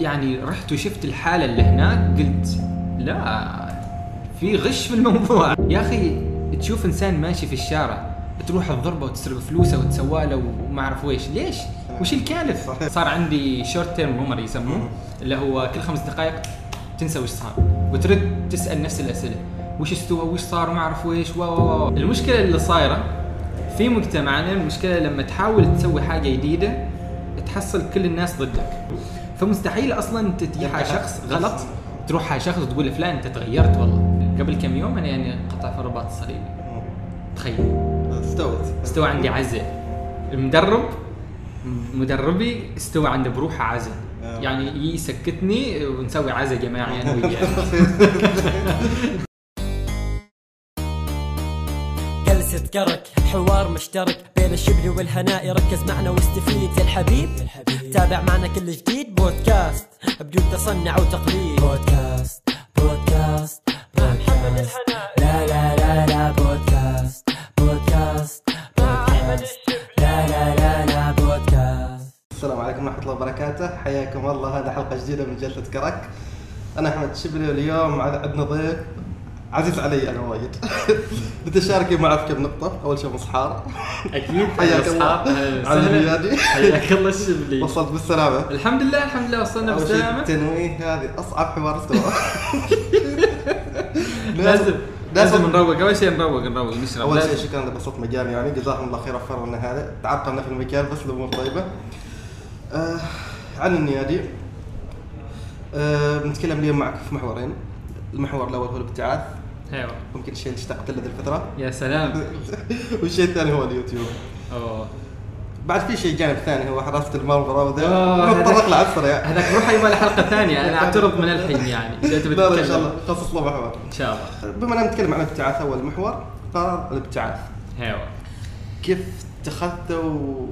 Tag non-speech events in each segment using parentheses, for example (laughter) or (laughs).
يعني رحت وشفت الحالة اللي هناك قلت لا في غش في الموضوع. (laughs) يا أخي تشوف إنسان ماشي في الشارع تروح تضربه وتسرق فلوسه وتسوى له وما أعرف ويش ليش؟ وش الكالف. صار عندي short term memory يسموه اللي هو كل خمس دقائق تنسى وش صار. وترد تسأل نفس الأسئلة. وش استوى؟ وش صار؟ وما أعرف ويش و المشكلة اللي صايرة في مجتمعنا المشكلة لما تحاول تسوي حاجة جديدة تحصل كل الناس ضدك. فمستحيل أصلا تتجاهى شخص غلط. تروح على شخص وتقول له فلان أنت تغيرت والله. قبل كم يوم أنا يعني قطع في الرباط الصليبي تخيل. استوت. استوى عندي عزة. المدرب مدربي استوى عنده بروحه عزة. آه. يعني يسكتني ونسوي عزة جماعي أنا وياه. (laughs) (laughs) جلسة كرك حوار مشترك بين الشبل والهناء. ركز معنا واستفيد يا الحبيب. تابع معنا كل جديد. بودكاست بدون تصنع وتقليد. بودكاست بودكاست بودكاست. لا لا لا لا بودكاست بودكاست بودكاست. لا لا لا لا بودكاست. السلام عليكم ورحمة الله وبركاته. حياكم الله. هذا حلقة جديدة من جلسة كرك أنا أحمد شبلي واليوم عندنا ضيف عزيز علي أنا وايد. (laughs) بتشارك في كم نقطة؟ أول شيء مصحار أكيد حياك الله. الرياضي حياك الله الشبلي وصلت بالسلامة. الحمد لله الحمد لله وصلنا بسلامة التنويه هذه أصعب حوار استوى. (laughs) لازم لازم نروق. أول شيء نروق نروق نشرب أول شيء. شكرا لبسط مجال يعني. جزاهم الله خير وفروا لنا هذا. تعرقلنا في المكان بس الأمور طيبة. آه عن النيادي. آه بنتكلم اليوم معك في محورين. المحور الأول هو الابتعاث. أيوه. ممكن الشيء اللي اشتقت له الفترة؟ يا سلام. (laughs) والشيء الثاني هو اليوتيوب. أوه. بعد في شيء جانب ثاني هو حراسة المرمى وذا نضطر هذاك- نطلع اسرع هذاك روح يبغى له حلقة ثانية. أنا (laughs) أعترض من الحين يعني. (laughs) لا لا ان شاء. الله خصص له محور. إن شاء الله. بما اننا نتكلم عن الابتعاث أول محور قرار الابتعاث. أيوه. كيف اتخذته و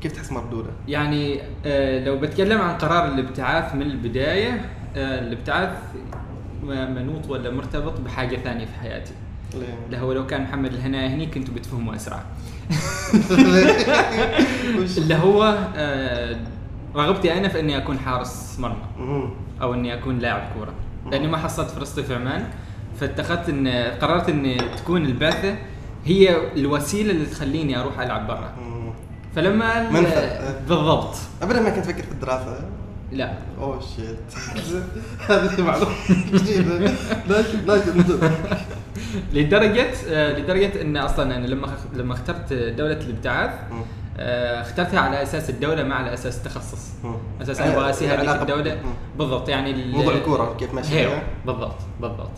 كيف تحس مردودة؟ يعني آه، لو بتكلم عن قرار الابتعاث من البداية آه، الابتعاث منوط ولا مرتبط بحاجة ثانية في حياتي اللي هو لو كان محمد الهنا هني كنتوا بتفهموا أسرع؟ (laughs) اللي هو آه، رغبتي أنا في إني أكون حارس مرمى. أو إني أكون لاعب كورة لأني ما حصلت فرصتي في عمان فاتخذت إن قررت ان تكون البعثة هي الوسيلة اللي تخليني أروح ألعب برا. فلما. بالضبط ابدا ما كنت أفكر في الدراسة لا اوه شيت (laughs) هذه معلومة جديدة لكن لكن لدرجة آه، لدرجة إن أصلا أنا لما لما اخترت دولة الابتعاث. آه، اخترتها على أساس الدولة ما على أساس التخصص. أساس أنا أبغى اسير هذيك الدولة. بالضبط يعني موضوع الكورة كيف ماشي فيها؟ بالضبط بالضبط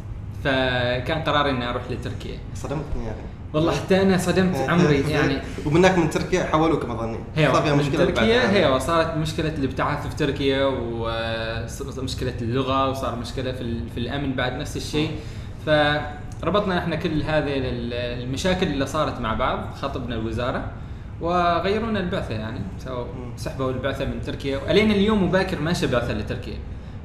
فكان قراري إني أروح لتركيا صدمتني يعني والله حتى أنا صدمت عمري يعني ومنك من تركيا حولوك ما ظني صار فيها مشكلة تركيا. هيو صارت مشكلة الابتعاث في تركيا ومشكله اللغة وصار مشكلة في, في الأمن بعد نفس الشيء فربطنا إحنا كل هذه ال- المشاكل اللي صارت مع بعض خاطبنا الوزارة وغيرونا البعثة يعني. سحبوا البعثة من تركيا والين اليوم مباكر ماشي بعثه لتركيا.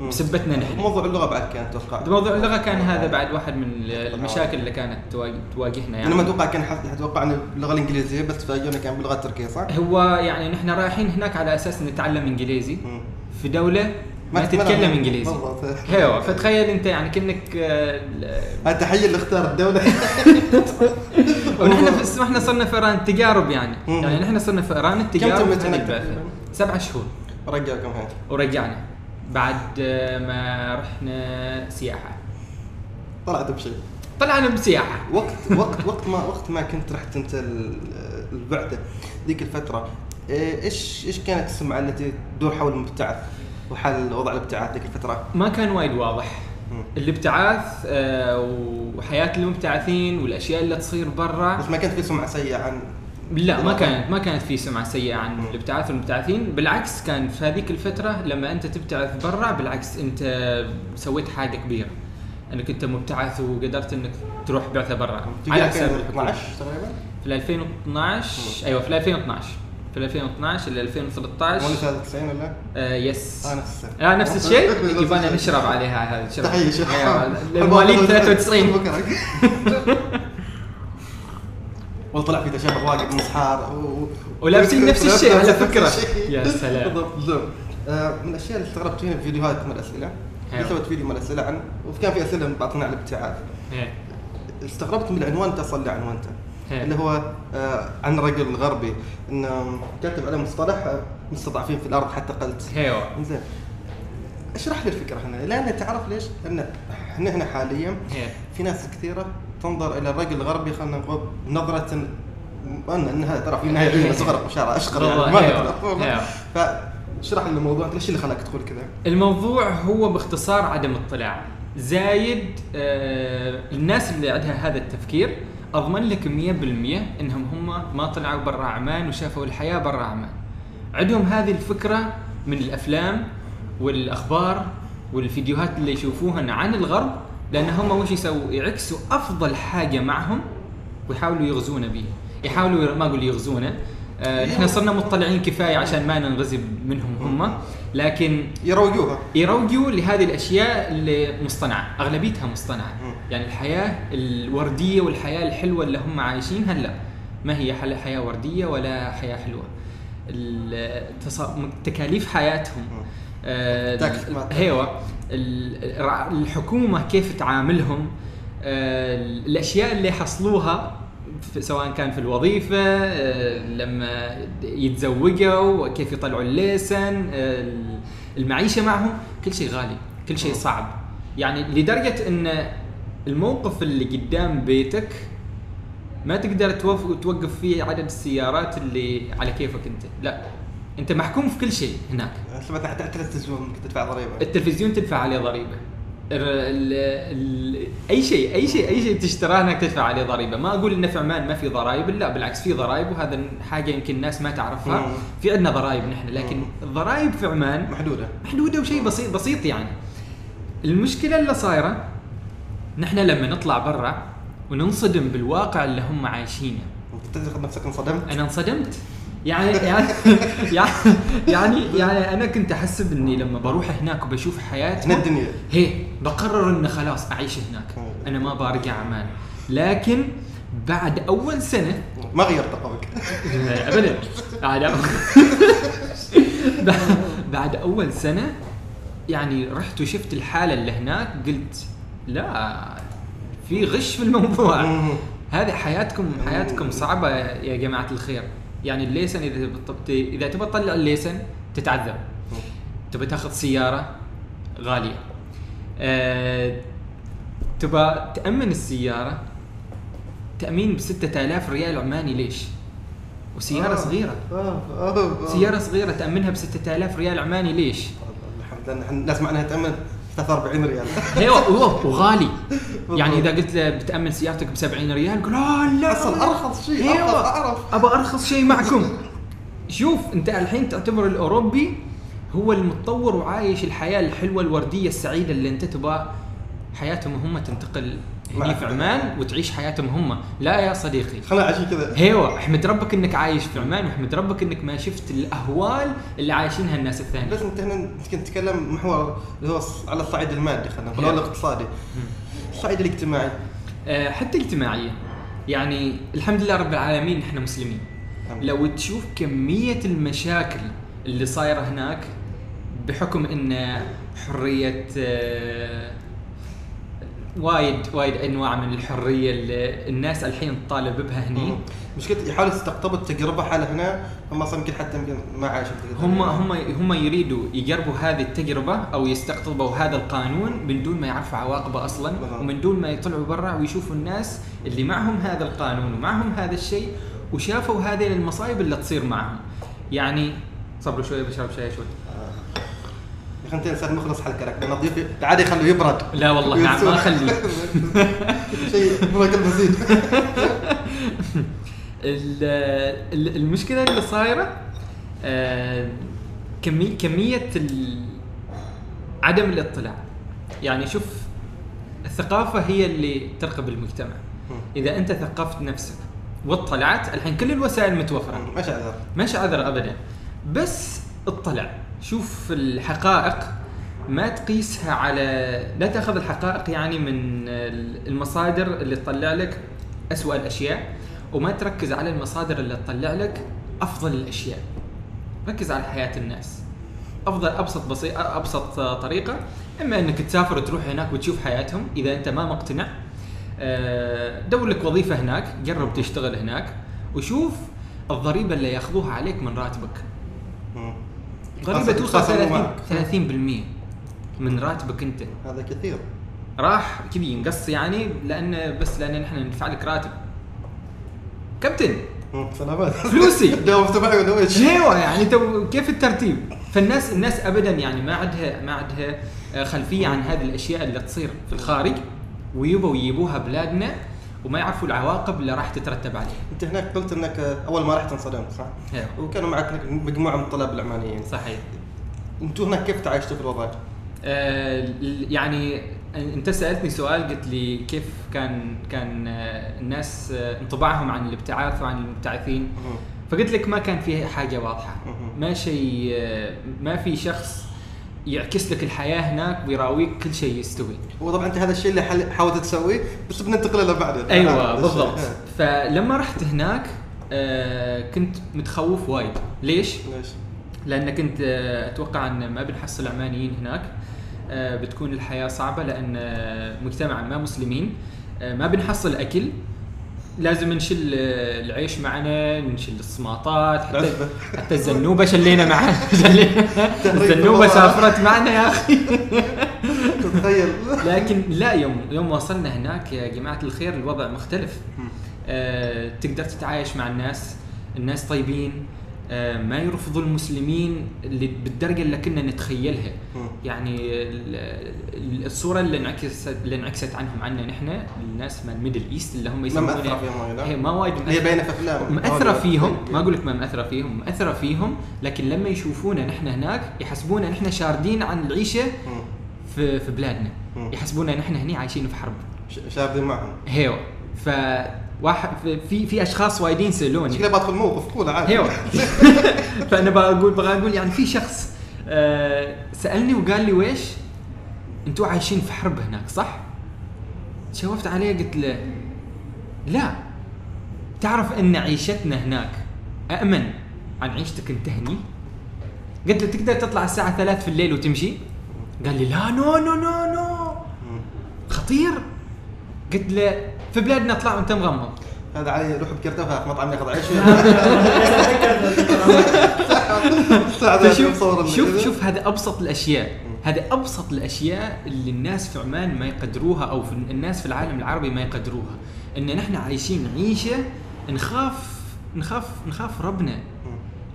بسبتنا نحن. موضوع اللغة بعد كان أتوقع. موضوع اللغة كان هذا بعد واحد من المشاكل اللي كانت تواجه- تواجهنا أنا ما يعني أتوقع كان حد- أتوقع إن باللغة الإنجليزية بس تفاجئونا كان باللغة التركية صح؟ هو يعني نحن رايحين هناك على أساس نتعلم إنجليزي. في دولة ما تتكلم إنجليزي. (laughs) أيوه فتخيل أنت يعني كأنك آه، تحية اللي اختار الدولة. (laughs) ونحن في إحنا صرنا في إيران تجارب يعني. يعني نحن صرنا في إيران كم التجارب. البعثة. تقريباً؟ سبعة شهور. رجعكم هيك ورجعنا. بعد ما رحنا سياحة. طلعت بشيء. طلعنا بسياحة. وقت وقت وقت ما وقت ما كنت رحت أنت ال- البعثه ذيك الفترة. إيه، إيش إيش كانت السمعة التي تدور حول المبتعث وحال وضع الابتعاث ذيك الفترة؟ ما كان وايد واضح. الابتعاث آه، وحياة المبتعثين والأشياء اللي تصير برا. بس ما كانت في سمعة سيئة عن لا ما كانت ما كانت في سمعة سيئة عن. الابتعاث والمبتعثين. بالعكس كان في هذيك الفترة لما أنت تبتعث برا بالعكس أنت سويت حاجة كبيرة. أنك أنت مبتعث وقدرت أنك تروح بعثة برا. على حساب كان الحكومة. 12 تقريبا؟ في 2012 أيوه في 2012 في 2012 ل 2013 وأنا 93 ولا؟ آه يس آه نفس السنة. آه نفس الشيء. يبغانا نشرب عليها هذا الشرب. تحية شيخ أيوة، المواليد 93 بكرك. والله طلع في تشابه واجد من صحار و... ولابسين نفس الشيء على الشيء. يا سلام. بالضبط. آه، من الأشياء اللي استغربت فيها في فيديوهات من الاسئله. سويت فيديو من الأسئلة عن وكان في أسئلة بعطينا عن الابتعاث. استغربت من العنوان تصل اللي عنوانته إيه. اللي هو آه، عن الرجل الغربي إنه كاتب عليه مصطلح آه، مستضعفين في الأرض حتى قلت أيوه زين اشرح لي الفكرة هنا لأن تعرف ليش؟ إن إحنا هنا حاليا. في ناس كثيرة تنظر إلى الرجل الغربي خلينا نقول نظرة ان أنها ترى في النهايه علم صغر اشاره (laughs) أشقر. ما أيوة. أيوة. فاشرح لي الموضوع ليش اللي خلاك تقول كذا؟ الموضوع هو باختصار عدم اطلاع زايد آه الناس اللي عندها هذا التفكير أضمن لك 100% إنهم هم ما طلعوا برا عمان وشافوا الحياة برا عمان عندهم هذه الفكرة من الأفلام والأخبار والفيديوهات اللي يشوفوها عن الغرب لأن هم وش يسووا يعكسوا أفضل حاجة معهم ويحاولوا يغزونا به يحاولوا ما أقول يغزونا آه، إحنا صرنا مطلعين كفاية عشان ما ننغزب منهم هم. لكن يروجوها. يروجوا لهذه الأشياء اللي مصطنعه اغلبيتها مصطنعه. يعني الحياة الوردية والحياة الحلوة اللي هم عايشينها لا ما هي حياة وردية ولا حياة حلوة. تكاليف حياتهم. آه، تاكس الحكومة كيف تعاملهم آه، الأشياء اللي حصلوها سواء كان في الوظيفة آه، لما يتزوجوا كيف يطلعوا الليسن آه، المعيشة معهم كل شيء غالي كل شيء صعب. يعني لدرجة إن الموقف اللي قدام بيتك ما تقدر توقف فيه عدد السيارات اللي على كيفك أنت. لا. انت محكوم في كل شيء هناك. سمعت حتى التلفزيون انك تدفع ضريبة. التلفزيون تدفع عليه ضريبة. ال ال ال أي شيء أي شيء أي شيء تشتراه انك تدفع عليه ضريبة. ما أقول ان في عمان ما في ضرائب لا بالعكس في ضرائب وهذا حاجة يمكن الناس ما تعرفها. مم. في عندنا ضرائب نحن لكن. الضرائب في عمان محدودة. محدودة وشيء بسيط بسيط يعني. المشكلة اللي صايرة نحن لما نطلع برا وننصدم بالواقع اللي هم عايشينه. أنت تعتقد نفسك انصدمت؟ أنا انصدمت. يعني يعني (laughs) يعني يعني يعني أنا كنت احسب اني لما بروح هناك وبشوف حياتهم هنا الدنيا. هي بقرر ان خلاص أعيش هناك. أنا ما برجع عمان لكن بعد أول سنه ما غيرت قولك (laughs) ابدا. بعد (laughs) بعد أول سنة يعني رحت وشفت الحالة اللي هناك قلت لا في غش في الموضوع. هذه حياتكم حياتكم صعبة يا جماعة الخير. يعني الليسن إذا تبط- إذا تبى تطلع الليسن تتعذب تبى تاخذ سيارة غالية أه تبى تأمن السيارة تأمين ب 6000 ريال عماني ليش؟ وسيارة آه. صغيرة آه، آه، آه. سيارة صغيرة تأمنها ب 6000 ريال عماني ليش؟ الحمد لله نحن الناس معنا تامن 43 ريال. أيوه وغالي. يعني إذا قلت له بتأمن سيارتك ب 70 ريال يقول آه لا. أصلا أرخص شيء أيوه. أعرف. ابى أرخص شيء معكم. شوف أنت الحين تعتبر الأوروبي هو المتطور وعايش الحياة الحلوة الوردية السعيدة اللي أنت تبغى حياتهم هم تنتقل هني. في عمان وتعيش حياتهم هم. لا يا صديقي. خلينا عايشين كذا. أيوه أحمد ربك إنك عايش في عمان وأحمد ربك إنك ما شفت الأهوال اللي عايشينها الناس الثانيين بس أنت هنا نتكلم محور اللي هو على الصعيد المادي خلينا نقول. الاقتصادي. الصعيد الاجتماعي. آه، حتى اجتماعيا يعني الحمد لله رب العالمين نحن مسلمين. لو تشوف كمية المشاكل اللي صايرة هناك بحكم إن حرية آه، وايد وايد أنواع من الحرية اللي الناس الحين تطالب بها هني. مشكلة يحاولوا يستقطبوا التجربة حالها هنا هم أصلا يمكن حتى يمكن ما عاشوا. هم هم هم يريدوا يقربوا هذه التجربة أو يستقطبوا هذا القانون من دون ما يعرفوا عواقبه أصلا. ومن دون ما يطلعوا برا ويشوفوا الناس اللي معهم هذا القانون ومعهم هذا الشيء وشافوا هذه المصايب اللي تصير معهم يعني صبروا شوي بشرب شاي شوي انت انسان مخلص حلقة لك لأن الضيف عادي يخلوه يبرد. لا والله نعم ما اخليه (laughs) شيء المزيد (laughs) ال- ال- المشكلة اللي صايرة آه، كمي كمية ال- عدم الاطلاع. يعني شوف الثقافة هي اللي ترقب المجتمع. إذا أنت ثقفت نفسك واطلعت الحين كل الوسائل متوفرة. ما شاء مش عذر ابدا. بس اطلع. شوف الحقائق ما تقيسها على لا تأخذ الحقائق يعني من المصادر اللي تطلع لك أسوأ الأشياء وما تركز على المصادر اللي تطلع لك أفضل الأشياء. ركز على حياة الناس. أفضل أبسط بسيط أبسط طريقة إما إنك تسافر وتروح هناك وتشوف حياتهم إذا أنت ما مقتنع آه، دور لك وظيفة هناك جرب تشتغل هناك وشوف الضريبة اللي ياخذوها عليك من راتبك. مم. ضريبه توصل يتخاصموا 30 معك. 30% من راتبك أنت هذا كثير راح كذي ينقص يعني لأن بس لأن نحن ندفع لك راتب كابتن مم. سلامات فلوسي. (laughs) داومت معي ولا إيش؟ أيوه يعني تو كيف الترتيب؟ فالناس الناس ابدا يعني ما عندها ما عندها خلفية عن هذه الأشياء اللي تصير في الخارج ويبوا يجيبوها بلادنا وما يعرفوا العواقب اللي راح تترتب عليها. أنت هناك قلت إنك أول ما رحت انصدمت صح؟ أيوه وكانوا معك مجموعة من الطلاب العمانيين صحيح. أنتوا هناك كيف تعايشتوا في الوضع؟ آه، يعني أنت سألتني سؤال قلت لي كيف كان كان آه، الناس آه، انطباعهم عن الابتعاث وعن المبتعثين. فقلت لك ما كان في حاجة واضحة. ما شيء ما في شخص يعكس لك الحياة هناك ويراويك كل شيء يستوي. وطبعا أنت هذا الشيء اللي حاولت تسويه بس بننتقل له بعدين أيوه. (laughs) بالضبط. (laughs) فلما رحت هناك آه، كنت متخوف وايد. ليش؟ ليش؟ لأن كنت آه، أتوقع أن ما بنحصل عمانيين هناك آه، بتكون الحياة صعبة لأن مجتمع ما مسلمين. ما بنحصل اكل لازم نشيل العيش معنا نشيل الصماطات حتى. حتى الزنوبة شلينا معنا. (laughs) الزنوبة سافرت معنا يا أخي. تخيل. لكن لا يوم يوم وصلنا هناك يا جماعة الخير الوضع مختلف. آه، تقدر تتعايش مع الناس. الناس طيبين. ما يرفضوا المسلمين اللي بالدرجة اللي كنا نتخيلها. يعني ال- ال- الصورة اللي انعكست اللي انعكست عنهم عنا نحن الناس من ال Middle East اللي هم ما يسمونها؟ هي ما وايد هي باينة في افلام مأثرة فيهم. ما أقول لك ما مأثرة فيهم. مأثرة فيهم لكن لما يشوفونا نحن هناك يحسبونا نحن شاردين عن العيشة. في في بلادنا. يحسبونا نحن هني عايشين في حرب. شاردين معهم. هيو. ف واحد في في أشخاص وايدين سالوني شكلها بدخل موقف قول عادي هيو (laughs) فأنا بقول بغى أقول يعني في شخص آه سألني وقال لي ويش أنتوا عايشين في حرب هناك صح؟ شوفت عليه قلت له لا تعرف أن عيشتنا هناك امن عن عيشتك أنت هني؟ قلت له تقدر تطلع الساعة ثلاث في الليل وتمشي؟ قال لي لا no no no no. خطير قلت له في بلادنا اطلع وانت مغمض. هذا علي روح بكرتفها في مطعم ياخذ عيش. (laughs) فشوف شوف شوف هذا أبسط الأشياء. هذا أبسط الأشياء اللي الناس في عمان ما يقدروها أو في الناس في العالم العربي ما يقدروها. إن نحن عايشين عيشه نخاف نخاف نخاف ربنا.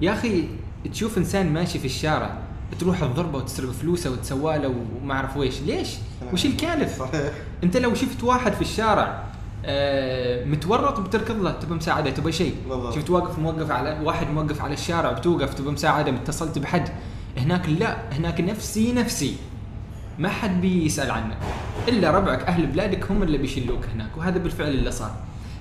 يا أخي تشوف إنسان ماشي في الشارع تروح تضربه وتسرق فلوسه وتسوى له وما أعرف ويش ليش؟ وش الكالف؟ صحيح. أنت لو شفت واحد في الشارع آه، متورط بتركض له تبى مساعدة تبى شيء. شفت واقف موقف على واحد موقف على الشارع بتوقف تبى مساعدة اتصلت بحد. هناك لا هناك نفسي نفسي. ما حد بيسأل عنك إلا ربعك أهل بلادك هم اللي بيشيلوك هناك وهذا بالفعل اللي صار.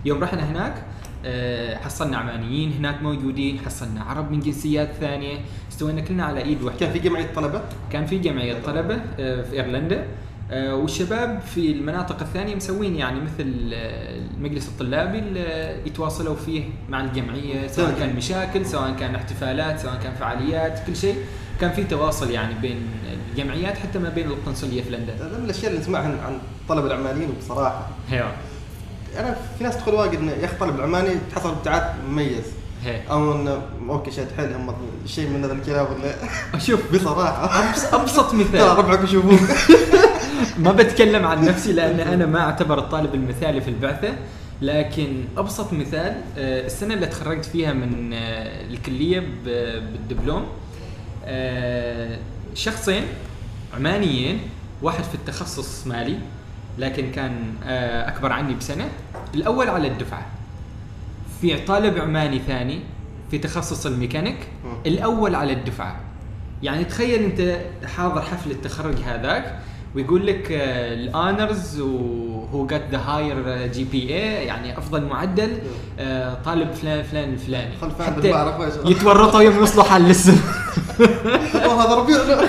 يوم رحنا هناك آه، حصلنا عمانيين هناك موجودين حصلنا عرب من جنسيات ثانية. استوينا كلنا على إيد واحدة كان في جمعية طلبة؟ كان في جمعية طلبة آه، في إيرلندا. والشباب في المناطق الثانية مسوين يعني مثل آه، المجلس الطلابي اللي يتواصلوا فيه مع الجمعية سواء تمام. كان مشاكل سواء كان احتفالات سواء كان فعاليات كل شيء. كان في تواصل يعني بين الجمعيات حتى ما بين القنصلية في لندن. هذا من الأشياء اللي نسمعها عن الطلبه العمانيين وبصراحه هي. أنا في ناس تدخل واجد انه يا أخي الطالب العماني تحصل ابتعاث مميز. هي. أو إنه أوكي شاد حيلهم شيء من هذا الكلام ولا شوف بصراحة. أبسط مثال. ربعك يشوفوك. (laughs) ما بتكلم عن نفسي لأن أنا ما أعتبر الطالب المثالي في البعثة لكن أبسط مثال آه، السنة اللي تخرجت فيها من آه، الكلية بالدبلوم آه، شخصين عمانيين واحد في التخصص مالي لكن كان أكبر عني بسنة. الأول على الدفعة. في طالب عماني ثاني في تخصص الميكانيك. الأول على الدفعة. يعني تخيل أنت حاضر حفل التخرج هذاك ويقول لك ال honours who got the higher GPA يعني أفضل معدل آه، طالب فلان فلان الفلاني حتى. يتورطوا يوم يوصلوا السن (laughs) والله هذا ربيعنا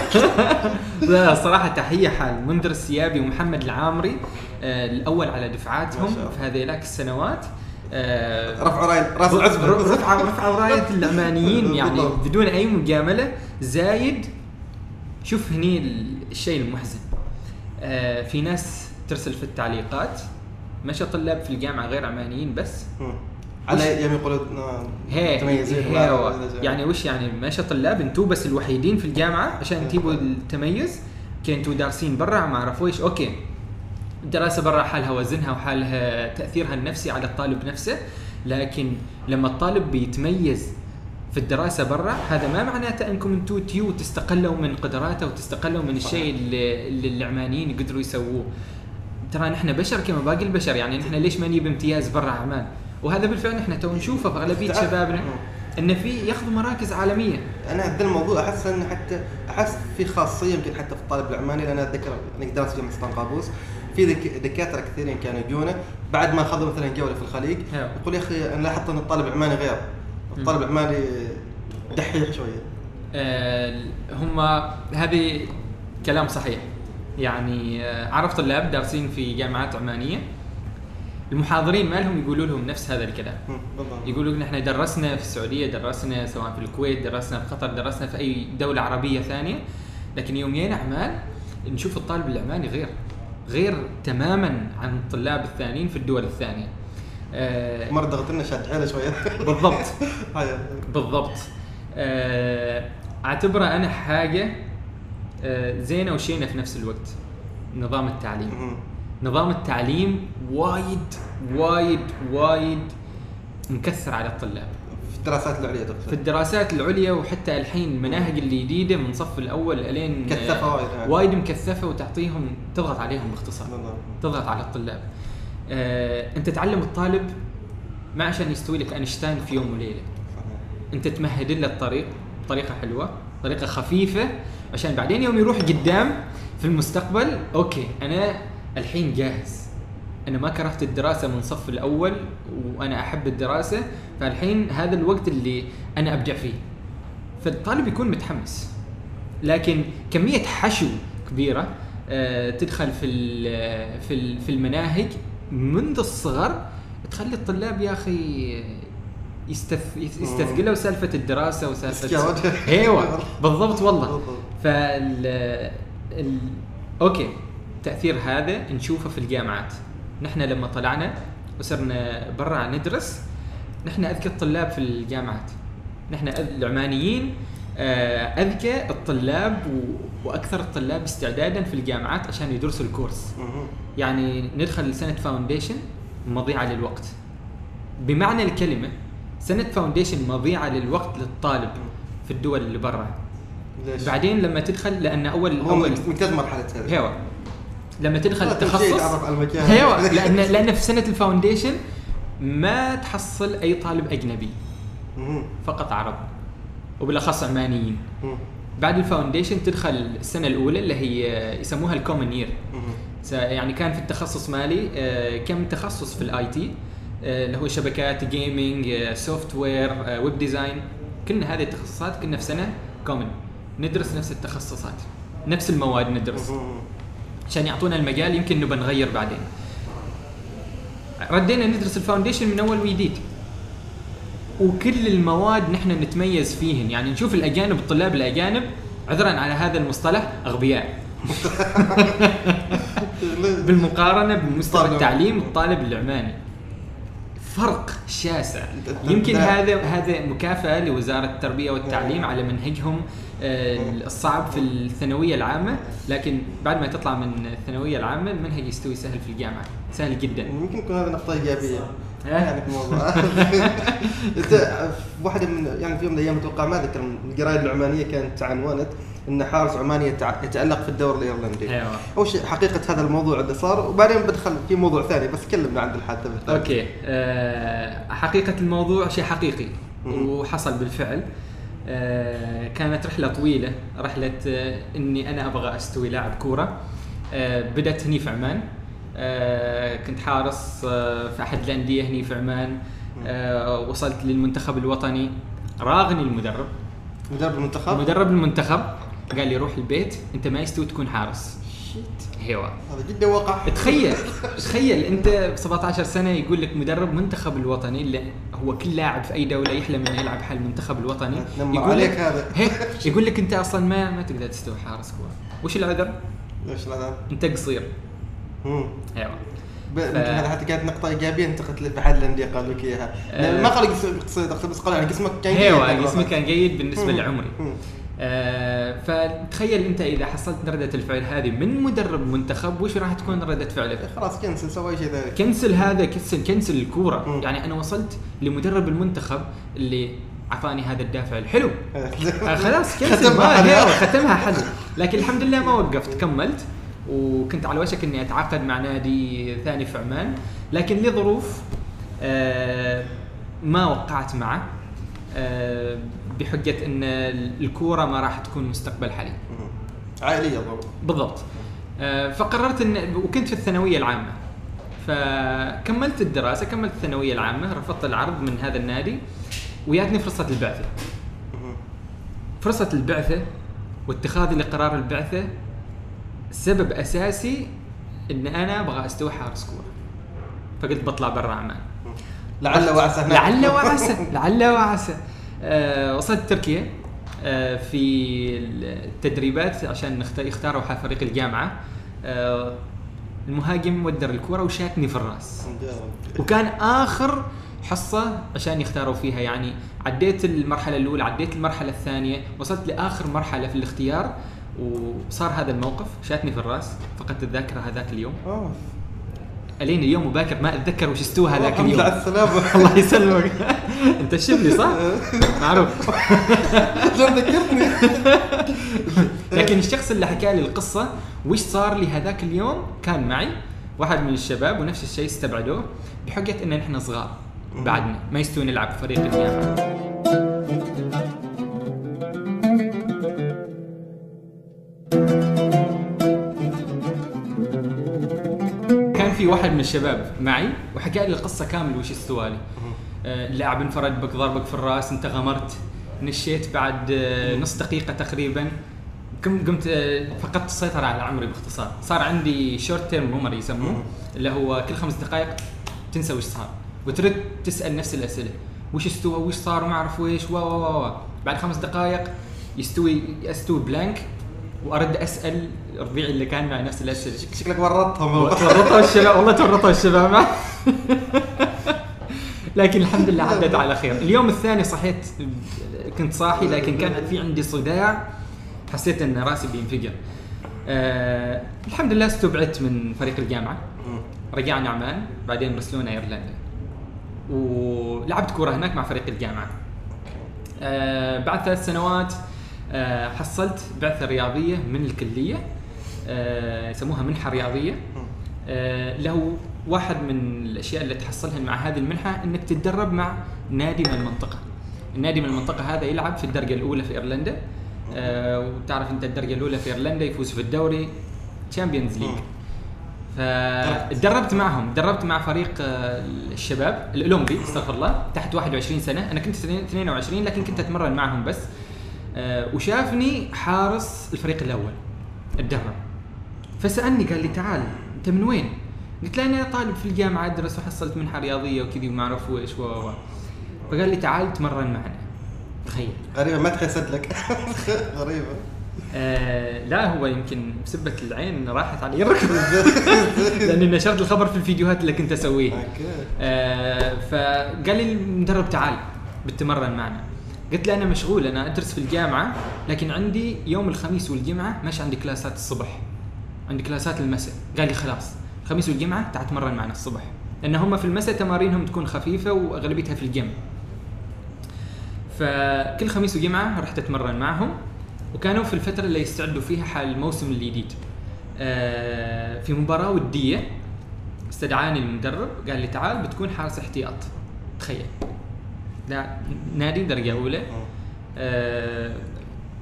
(laughs) لا صراحة تحية حال منذر السيابي ومحمد العامري آه، الأول على دفعاتهم. في هذيلاك السنوات آه، رفعوا راي راس العزبه رفعوا رفعوا راية العمانيين (laughs) يعني. بدون أي مجاملة زايد شوف هني ال- الشيء المحزن في ناس ترسل في التعليقات مشى طلاب في الجامعة غير عمانيين بس. على يوم يقولون آه، هي هي. يعني وش يعني؟ ماشي طلاب أنتوا بس الوحيدين في الجامعة عشان تجيبوا التميز كي أنتوا دارسين برا ما اعرفوا إيش أوكي. الدراسة برا حالها وزنها وحالها تأثيرها النفسي على الطالب نفسه لكن لما الطالب بيتميز في الدراسة برا هذا ما معناته أنكم أنتوا تيو تستقلوا من قدراته وتستقلوا من الشيء اللي, اللي العمانيين قدروا يسووه. ترى نحن بشر كما باقي البشر يعني نحن ليش ما نجيب امتياز برا عمان وهذا بالفعل نحن تو نشوفه في أغلبية شبابنا مم. إن في ياخذوا مراكز عالمية. أنا هذا الموضوع أحس انه حتى أحس في خاصية يمكن حتى في الطالب العماني لأن أتذكر اني درست في جامعه قابوس في دك- دكاترة كثيرين كانوا يجونا بعد ما أخذوا مثلا جولة في الخليج. أيوه. يقول يا أخي أنا لاحظت إن الطالب العماني غير. الطالب العماني دحيح شوية. آه، هم هذه كلام صحيح. يعني آه، اعرف طلاب دارسين في جامعات عمانية. المحاضرين مالهم يقولوا لهم نفس هذا الكلام. بالضبط. يقولوا ان إحنا درسنا في السعودية درسنا سواء في الكويت درسنا في قطر درسنا في أي دولة عربية ثانية. لكن يوم جينا عمان نشوف الطالب العماني غير غير تماما عن الطلاب الثانيين في الدول الثانية. آه، مرة ضغط لنا شاد حيله شوية. بالضبط. (laughs) بالضبط. آه، أعتبره أنا حاجة آه، زينة وشينة في نفس الوقت. نظام التعليم. نظام التعليم وايد وايد وايد مكثر على الطلاب. في الدراسات العليا في تقصد الدراسات العليا وحتى الحين المناهج الجديده من صف الأول إلين مكثفة وايد يعني. وايد مكثفة وتعطيهم تضغط عليهم باختصار. تضغط على الطلاب. آه، أنت تعلم الطالب ما عشان يستوي لك أينشتاين في يوم وليلة. أنت تمهد له الطريق بطريقه حلوة طريقة خفيفة عشان بعدين يوم يروح قدام في المستقبل أوكي أنا الحين جاهز. أنا ما كرهت الدراسة من صف الأول وأنا أحب الدراسة فالحين هذا الوقت اللي أنا أبدع فيه. فالطالب يكون متحمس. لكن كمية حشو كبيرة آه، تدخل في ال- في ال- في المناهج منذ الصغر تخلي الطلاب يا أخي يستث... يستثقلوا سالفة الدراسة وسالفة. أيوه (laughs) بالضبط والله. فال ال... أوكي التاثير هذا نشوفه في الجامعات نحن لما طلعنا وصرنا برا ندرس نحن أذكى الطلاب في الجامعات نحن العمانيين آه، أذكى الطلاب و... وأكثر الطلاب استعدادا في الجامعات عشان يدرسوا ال course. يعني ندخل سنة foundation مضيعة للوقت بمعنى الكلمة سنة foundation مضيعة للوقت للطالب في الدول اللي برا ليش؟ بعدين لما تدخل لأن اول هو اول ممتاز مرحلة هذه هيوا لما تدخل التخصص. هيوا (laughs) لأن لأن في سنة ال foundation ما تحصل أي طالب أجنبي. فقط عرب وبالأخص عمانيين. بعد ال foundation تدخل السنة الأولى اللي هي يسموها ال common year يعني كان في التخصص مالي آه، كم تخصص في ال IT اللي هو شبكات gaming software web design كلنا هذه التخصصات كنا في سنة common ندرس نفس التخصصات نفس المواد ندرس. عشان يعطونا المجال يمكن نبى نغير بعدين. ردينا ندرس ال foundation من أول وجديد. وكل المواد نحن نتميز فيهن. يعني نشوف الأجانب الطلاب الأجانب عذرا على هذا المصطلح أغبياء. (laughs) بالمقارنة بمستوى. التعليم الطالب العماني. فرق شاسع. يمكن هذا هذا مكافأة لوزارة التربية والتعليم على منهجهم آه، الصعب في الثانوية العامة. لكن بعد ما تطلع من الثانوية العامة المنهج يستوي سهل في الجامعة. سهل جدا. يمكن يكون هذا نقطة إيجابية. آه. يعني في الموضوع (laughs) واحدة من يعني في يوم من الأيام أتوقع ما أذكر الجرايد العمانية كانت عنونت أن حارس عماني يتألق في الدوري الإيرلندي. أيوة. أول شيء حقيقة هذا الموضوع اللي صار وبعدين بدخل في موضوع ثاني بس كلمنا عن الحادثة بالذات. أوكي. آه حقيقة الموضوع شيء حقيقي. وحصل بالفعل. آه كانت رحلة طويلة رحلة آه إني أنا أبغى أستوي لاعب كورة. آه بدأت هني في عمان. كنت حارس آه في أحد الأندية هني في عمان آه وصلت للمنتخب الوطني. راغني المدرب. مدرب المنتخب؟ مدرب المنتخب قال لي روح البيت أنت ما يستوي تكون حارس. شيت. هيوا. هذا جدا وقع تخيل (laughs) تخيل أنت ب 17 سنة يقول لك مدرب منتخب الوطني اللي هو كل لاعب في أي دولة يحلم إنه يلعب حل المنتخب الوطني يقول عليك لك هذا. (laughs) (laughs) يقول لك أنت أصلا ما ما تقدر تستوي حارس كورة. وش العذر؟ ليش لا أنت قصير. أيوه هذا حتى كانت نقطة إيجابية انتقلت لك بأحد الأندية قالوا لك إياها آه. ما قالوا قصير أقصد بس قالوا يعني جسمك كان جيد أيوه مرة. جسمي كان جيد بالنسبة مم. لعمري. آه فتخيل أنت إذا حصلت ردة الفعل هذه من مدرب منتخب وش راح تكون ردة فعلك؟ خلاص كنسل سوى أي شيء ثاني كنسل هذا كنسل كنسل الكورة مم. يعني أنا وصلت لمدرب المنتخب اللي اعطاني هذا الدافع الحلو (laughs) آه خلاص كنسل ختمها ما حل. ختمها حل لكن الحمد لله ما وقفت كملت وكنت على وشك إني أتعاقد مع نادي ثاني في عمان لكن لظروف آه ما وقعت معه آه بحجة إن الكورة ما راح تكون مستقبل حالي. ضرب بالضبط. آه، فقررت إن وكنت في الثانوية العامة. فكملت الدراسة كملت الثانوية العامة رفضت العرض من هذا النادي وياتني فرصة البعثة. فرصة البعثة واتخاذي لقرار البعثة سبب أساسي إن أنا أبغى أستوي حارس كورة. فقلت بطلع برا عمان. لعل وعسى. لعل وعسى لعل وعسى. آه وصلت تركيا آه في التدريبات عشان يختاروا فريق الجامعة. آه المهاجم ودر الكره وشاتني في الراس. وكان آخر حصة عشان يختاروا فيها. يعني عديت المرحلة الأولى عديت المرحلة الثانية وصلت لآخر مرحلة في الاختيار. وصار هذا الموقف شاتني في الرأس فقدت الذاكرة هذاك اليوم. أوه. ألين اليوم وباكر ما أتذكر وش استوى هذاك الحمد اليوم. على السلامة. (laughs) الله يسلمك. أنت الشبلي صح؟ (laughs) معروف. (laughs) لم ذكرتني لكن الشخص اللي حكى لي القصة وش صار لي هذاك اليوم كان معي واحد من الشباب ونفس الشيء استبعدوه بحجة إن نحن صغار. بعدنا ما يستوي نلعب في فريق الجامعة. في واحد من الشباب معي وحكى لي القصة كامل وش استوى لي آه، اللاعب انفرد بك ضربك في الرأس انت غمرت نشيت بعد آه، نص دقيقة تقريبا. قمت آه، فقدت السيطرة على عمري باختصار. صار عندي short term memory يسموه اللي هو كل خمس دقائق تنسى وش صار. وترد تسأل نفس الأسئلة. وش استوى؟ وش صار؟ وما أعرف ويش و و و و. بعد خمس دقائق يستوي استوي blank وأرد أسأل ربيعي اللي كان معي نفس الأسئلة. شكلك ورطتهم تورطوا الشباب. والله تورطوا الشباب. (laughs) لكن الحمد لله عدت على خير. اليوم الثاني صحيت كنت صاحي لكن كان في عندي صداع. حسيت إن رأسي بينفجر. آه الحمد لله استبعدت من فريق الجامعة. رجعنا عمان بعدين برسلونا إيرلندا. ولعبت كورة هناك مع فريق الجامعة. آه بعد ثلاث سنوات حصلت بعثة رياضية من الكلية آه يسموها منحة رياضية. آه له واحد من الأشياء اللي تحصلها مع هذه المنحة إنك تتدرب مع نادي من المنطقة. النادي من المنطقة هذا يلعب في الدرجة الأولى في إيرلندا. آه وتعرف أنت الدرجة الأولى في إيرلندا يفوز في الدوري Champions League. فتدربت معهم. دربت مع فريق آه، الشباب الأولمبي استغفر الله تحت 21 سنة. أنا كنت 22 لكن كنت أتمرن معهم بس. آه، وشافني حارس الفريق الأول اتدرب فسألني قال لي تعال أنت من وين؟ قلت له أنا طالب في الجامعة أدرس وحصلت منحة رياضية وكذي وما أعرف وإيش و فقال لي تعال تمرن معنا. تخيل. غريبة ما تحسد لك. (laughs) غريبة. آه لا هو يمكن بسبة العين راحت علي. الركبة (laughs) لأني نشرت الخبر في الفيديوهات اللي كنت أسويها. آه فقال لي المدرب تعال بتمرن معنا. قلت له أنا مشغول أنا أدرس في الجامعة لكن عندي يوم الخميس والجمعة ماشي عندي كلاسات الصبح. عندي كلاسات المساء. قال لي خلاص الخميس والجمعة تعال تمرن معنا الصبح. لأن هم في المساء تمارينهم تكون خفيفة وأغلبيتها في الجيم. فكل خميس وجمعه رحت اتمرن معهم وكانوا في الفترة اللي يستعدوا فيها حال الموسم الجديد. آه في مباراة ودية استدعاني المدرب قال لي تعال بتكون حارس احتياط. تخيل. نادي درجة أولى. آه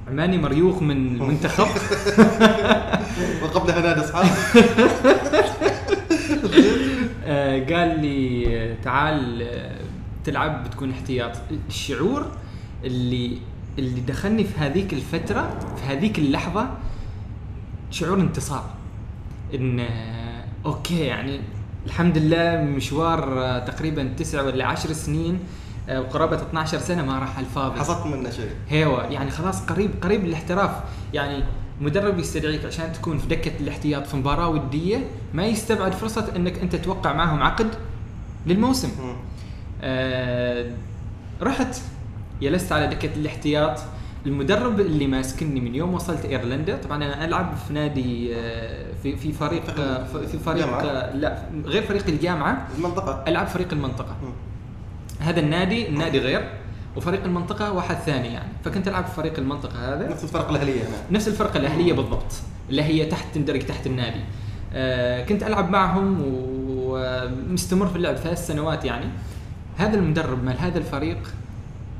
عماني مريوخ من المنتخب. (laughs) وقبلها نادي أصحاب. (laughs) آه قال لي آه، تعال آه، تلعب بتكون احتياط. الشعور اللي اللي دخلني في هذيك الفترة في هذيك اللحظة شعور انتصار. إن أوكي يعني الحمد لله مشوار تقريبا تسع ولا عشر سنين وقرابه 12 سنة ما راح الفاضي. حصلت منه شيء. هيوا يعني خلاص قريب قريب الاحتراف يعني مدرب يستدعيك عشان تكون في دكة الاحتياط في مباراة ودية ما يستبعد فرصة إنك أنت توقع معهم عقد للموسم. آه رحت. جلست على دكة الاحتياط. المدرب اللي ماسكني من يوم وصلت إيرلندا. طبعا أنا ألعب في نادي آه، في في فريق آه، في فريق؟ آه، لا غير فريق الجامعة. المنطقة. ألعب فريق المنطقة. مم. هذا النادي النادي غير وفريق المنطقة واحد ثاني يعني. فكنت ألعب في فريق المنطقة هذا. نفس الفرق الأهلية هنا. نفس الفرقه الأهلية بالضبط اللي هي تحت تندرج تحت النادي. آه كنت ألعب معهم ومستمر في اللعب ثلاث سنوات يعني. هذا المدرب مال هذا الفريق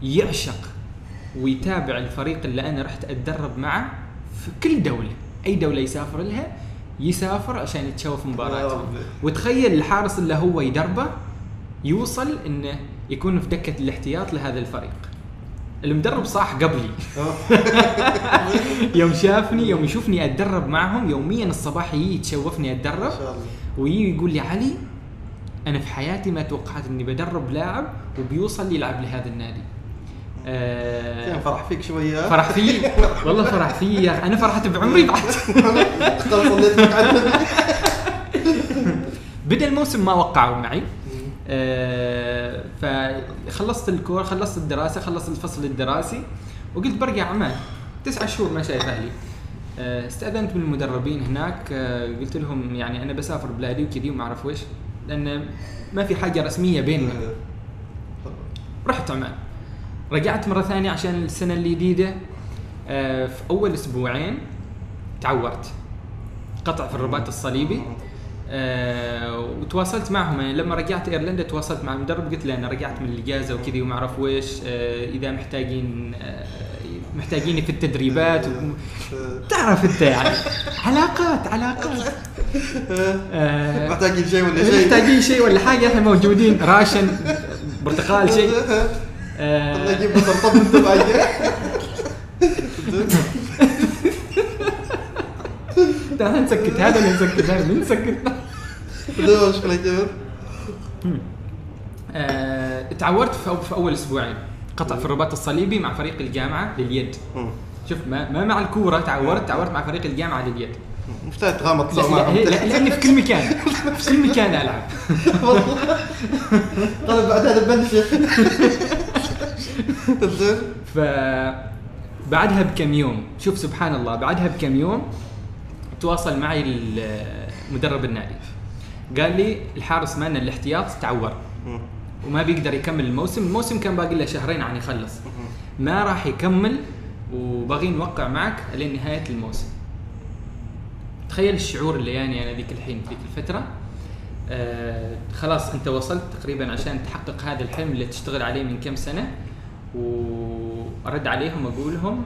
يعشق ويتابع الفريق اللي أنا رحت أتدرب معه في كل دولة. أي دولة يسافر لها يسافر عشان يتشوف ربي. وتخيل الحارس اللي هو يدربه يوصل إنه يكون في دكة الاحتياط لهذا الفريق. المدرب صاح قبلي. (laughs) يوم شافني يوم يشوفني أتدرب معهم يوميا الصباح يجي يتشوفني أتدرب. ويجي يقول لي علي أنا في حياتي ما توقعت إني بدرب لاعب وبيوصل يلعب لهذا النادي. كان آه فرح فيك شوية. فرح فيه (laughs) والله فرح فيه يا أخي. أنا فرحت بعمري بعد. (laughs) بدأ الموسم ما وقعوا معي. فخلصت الكور خلصت الدراسة خلصت الفصل الدراسي وقلت برجع عمان تسعة شهور ما شايف أهلي. آه استأذنت من المدربين هناك آه قلت لهم يعني أنا بسافر بلادي وكذي وما أعرف ويش لأن ما في حاجة رسمية بيننا. رحت عمان. رجعت مرة ثانية عشان السنة الجديده آه في أول أسبوعين تعورت. قطع في الرباط الصليبي. وتواصلت معهم يعني لما رجعت إيرلندا تواصلت مع المدرب قلت له أنا رجعت من الاجازه وكذي وما أعرف ويش آه إذا محتاجين آه محتاجيني في التدريبات. (laughs) و... تعرف أنت يعني علاقات علاقات. (laughs) آه محتاجين شيء ولا شيء؟ محتاجين شيء ولا حاجة إحنا موجودين. راشن برتقال شيء. (laughs) الله يجيب بطل طب انت تعال نسكت هذا اللي نسكت هذا اللي نسكت. كيف آه، تعورت في, أول أسبوعين. قطع في الرباط الصليبي مع فريق الجامعة لليد. شوف ما, ما مع الكورة تعورت تعورت مع فريق الجامعة لليد. مفتاح تغامض لا, معهم لا, لأني في كل مكان. في كل مكان ألعب. والله (laughs) طيب بعد هذا بنشف (laughs) ف بعدها بكم يوم شوف سبحان الله بعدها بكم يوم تواصل معي مدرب النادي. قال لي الحارس مالنا الاحتياط تعور. وما بيقدر يكمل الموسم الموسم كان باقي له شهرين عن يخلص ما راح يكمل وباغي نوقع معك لين نهاية الموسم. تخيل الشعور اللي يعني أنا ذيك الحين ذيك الفترة. آه خلاص أنت وصلت تقريبا عشان تحقق هذا الحلم اللي تشتغل عليه من كم سنة. وأرد عليهم أقول لهم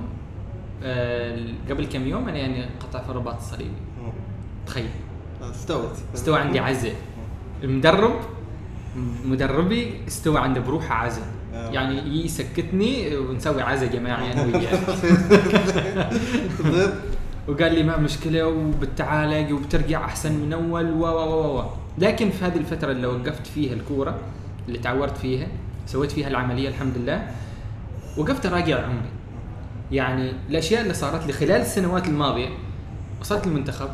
آه قبل كم يوم أنا يعني قطع في الرباط الصليبي. تخيل. استوت. استوى عندي عزة المدرب مدربي استوى عنده بروحه عزة آه. يعني يسكتني ونسوي عزة جماعي أنا وياه وقال لي ما مشكلة وبالتعالج وبترجع أحسن من أول و و و و. لكن في هذه الفترة اللي وقفت فيها الكورة اللي تعورت فيها سويت فيها العملية الحمد لله وقفت أراجع عمري. يعني الأشياء اللي صارت لي خلال السنوات الماضية وصلت المنتخب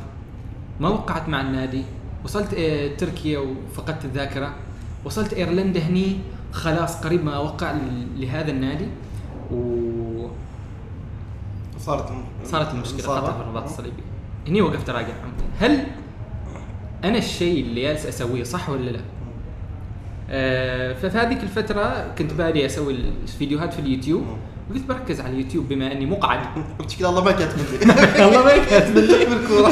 ما وقعت مع النادي. وصلت آه، تركيا وفقدت الذاكرة. وصلت إيرلندا هني. خلاص قريب ما أوقع لهذا النادي. و صارت صارت المشكلة صارت. الرباط الصليبي. هني وقفت أراجع. هل أنا الشيء اللي جالس أسويه صح ولا لا؟ آه ففي هذيك الفترة كنت بادي أسوي الفيديوهات في اليوتيوب. وقلت بركز على اليوتيوب بما إني مقعد. (laughs) المشكلة الله ما كاتب (laughs) الله ما يكاتب لي (laughs) بالكورة.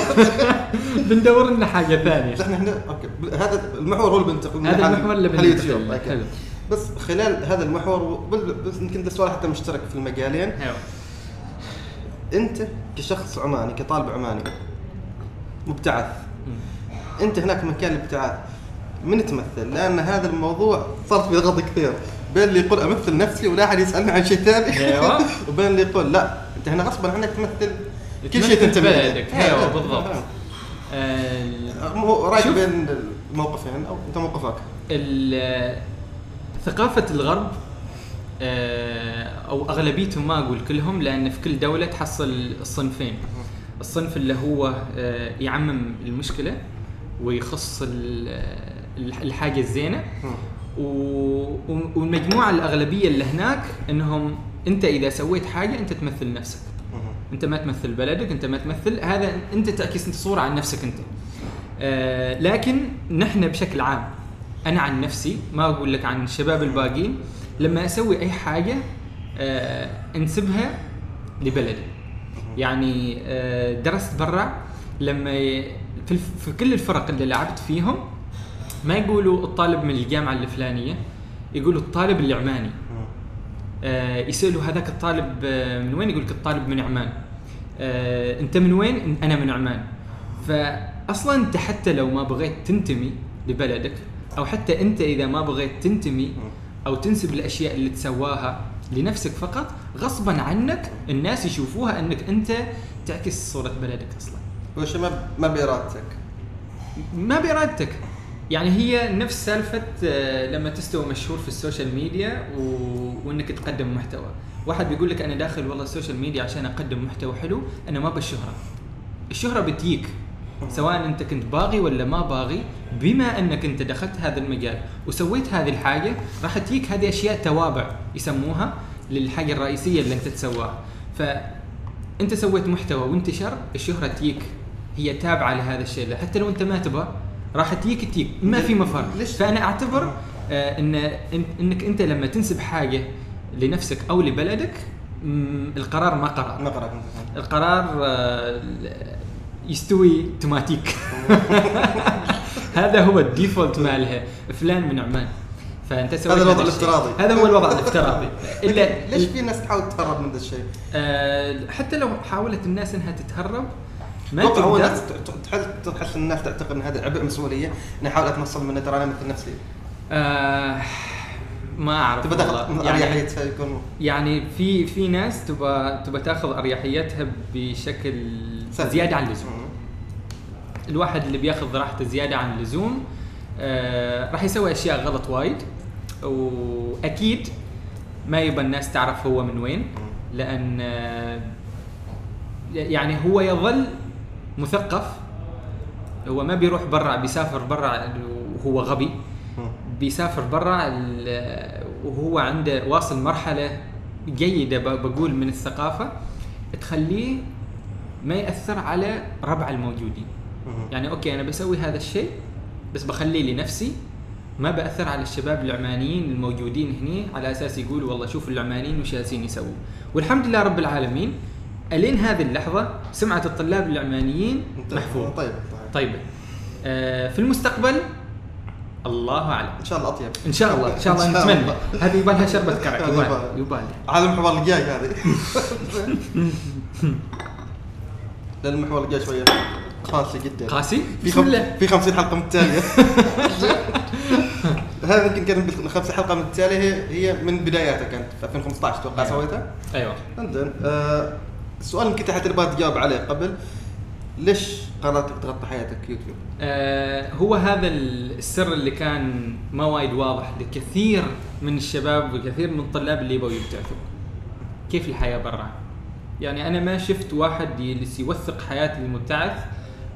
بندور لنا حاجة ثانية. إحنا هنا أوكي. هذا المحور هو اللي بنتقل هذا المحور اللي. حلو. بس خلال هذا المحور يمكن سؤال حتى مشترك في المجالين. أيوه. أنت كشخص عماني كطالب عماني مبتعث. أنت هناك مكان الابتعاث من تمثل؟ لأن هذا الموضوع صارت في ضغط كثير. بين اللي يقول أمثل نفسي ولا أحد يسألني عن شيء ثاني. أيوة. (laughs) وبين اللي يقول لا. أنت هنا غصبا عنك تمثل. كل شيء تنتمي بلدك. أيوة، بالضبط. آه، مو رايك شوف. بين الموقفين أو أنت موقفك ثقافة الغرب آه، أو أغلبيتهم ما أقول كلهم لأن في كل دولة تحصل الصنفين. الصنف اللي هو آه، يعمم المشكلة ويخص ال- ال- الحاجة الزينة. و- و- والمجموعة الأغلبية اللي هناك إنهم أنت إذا سويت حاجة أنت تمثل نفسك. أنت ما تمثل بلدك أنت ما تمثل هذا أنت تعكس أنت صورة عن نفسك أنت. آه لكن نحن بشكل عام أنا عن نفسي ما أقول لك عن الشباب الباقيين لما أسوي أي حاجة آه أنسبها لبلدي. يعني آه درست برا لما في, في كل الفرق اللي لعبت فيهم ما يقولوا الطالب من الجامعة الفلانية يقولوا الطالب العماني آه، يسألوا هذاك الطالب آه، من وين؟ يقول لك الطالب من عمان. آه، انت من وين؟ أنا من عمان. فاصلا أنت حتى لو ما بغيت تنتمي لبلدك أو حتى أنت إذا ما بغيت تنتمي أو تنسب الأشياء اللي تسواها لنفسك فقط غصبا عنك الناس يشوفوها أنك أنت تعكس صورة بلدك أصلا. وش ما ما بإرادتك؟ ما بإرادتك. يعني هي نفس سالفة آه، لما تستوى مشهور في ال social media و... وإنك تقدم محتوى. واحد بيقول لك أنا داخل والله ال social media عشان أقدم محتوى حلو أنا ما بالشهرة. الشهرة بتجيك سواء أنت كنت باغي ولا ما باغي بما أنك أنت دخلت هذا المجال وسويت هذه الحاجة راح تجيك هذه أشياء توابع يسموها للحاجة الرئيسية اللي أنت تسواها. فأنت سويت محتوى وانتشر الشهرة تجيك هي تابعة لهذا الشيء. حتى لو أنت ما تبغى راح تجيك تجيك ما في مفر ليش؟ فأنا أعتبر آه ان إنك أنت لما تنسب حاجة لنفسك أو لبلدك القرار ما قرار ما قرأت القرار آه، يستوي توماتيك (laughs) هذا هو ال default مالها فلان من عمان فأنت سويت هذا الوضع. الافتراضي. هذا هو الوضع الافتراضي (laughs) إلا ليش في ناس تحاول تهرب من ذا الشيء؟ آه، حتى لو حاولت الناس إنها تتهرب ما أتوقع هو الناس تحس الناس تعتقد إن هذا عبء مسؤولية إني أحاول أتنصل منه ترى أنا مثل نفسي آه، ما أعرف تبى تاخذ والله. يعني, اريحيتها يكون يعني في في ناس تبى تبى تاخذ أريحيتها بشكل سهل. زيادة عن اللزوم. الواحد اللي بياخذ راحته زيادة عن اللزوم آه راح يسوي أشياء غلط وايد وأكيد ما يبى الناس تعرف هو من وين لأن آه يعني هو يظل مثقف هو ما بيروح برا بيسافر برا وهو غبي. بيسافر برا وهو عنده واصل مرحلة جيدة بقول من الثقافة تخليه ما يأثر على ربع الموجودين. يعني أوكي أنا بسوي هذا الشيء بس بخليه لنفسي ما بأثر على الشباب العمانيين الموجودين هنا على أساس يقولوا والله شوف العمانيين وش جالسين يسووا والحمد لله رب العالمين ألين هذه اللحظة سمعه الطلاب العمانيين محفوظه طيب طيب. طيبه آه في المستقبل الله أعلم. إن شاء الله أطيب. إن شاء الله إن شاء الله نتمنى. هذه يبغى لها شربة كرك يبغى. لها. هذا المحور الجاي هذه. (laughs) لأن المحور الجاي شوية قاسي جدا. قاسي؟ في بسم خم... الله. في 50 حلقة متتاليه (laughs) هذا يمكن كان بال 50 حلقة متتاليه هي هي من بداياتك أنت. في 2015 أتوقع أيوة. سويتها؟ أيوه. عندنا السؤال يمكن حتى تبغى تجاوب عليه قبل. ليش قررت تغطي حياتك يوتيوب؟ آه هو هذا السر اللي كان ما وايد واضح لكثير من الشباب وكثير من الطلاب اللي يبغوا يبتعثوا. كيف الحياة برا؟ يعني أنا ما شفت واحد يجلس يوثق حياه المبتعث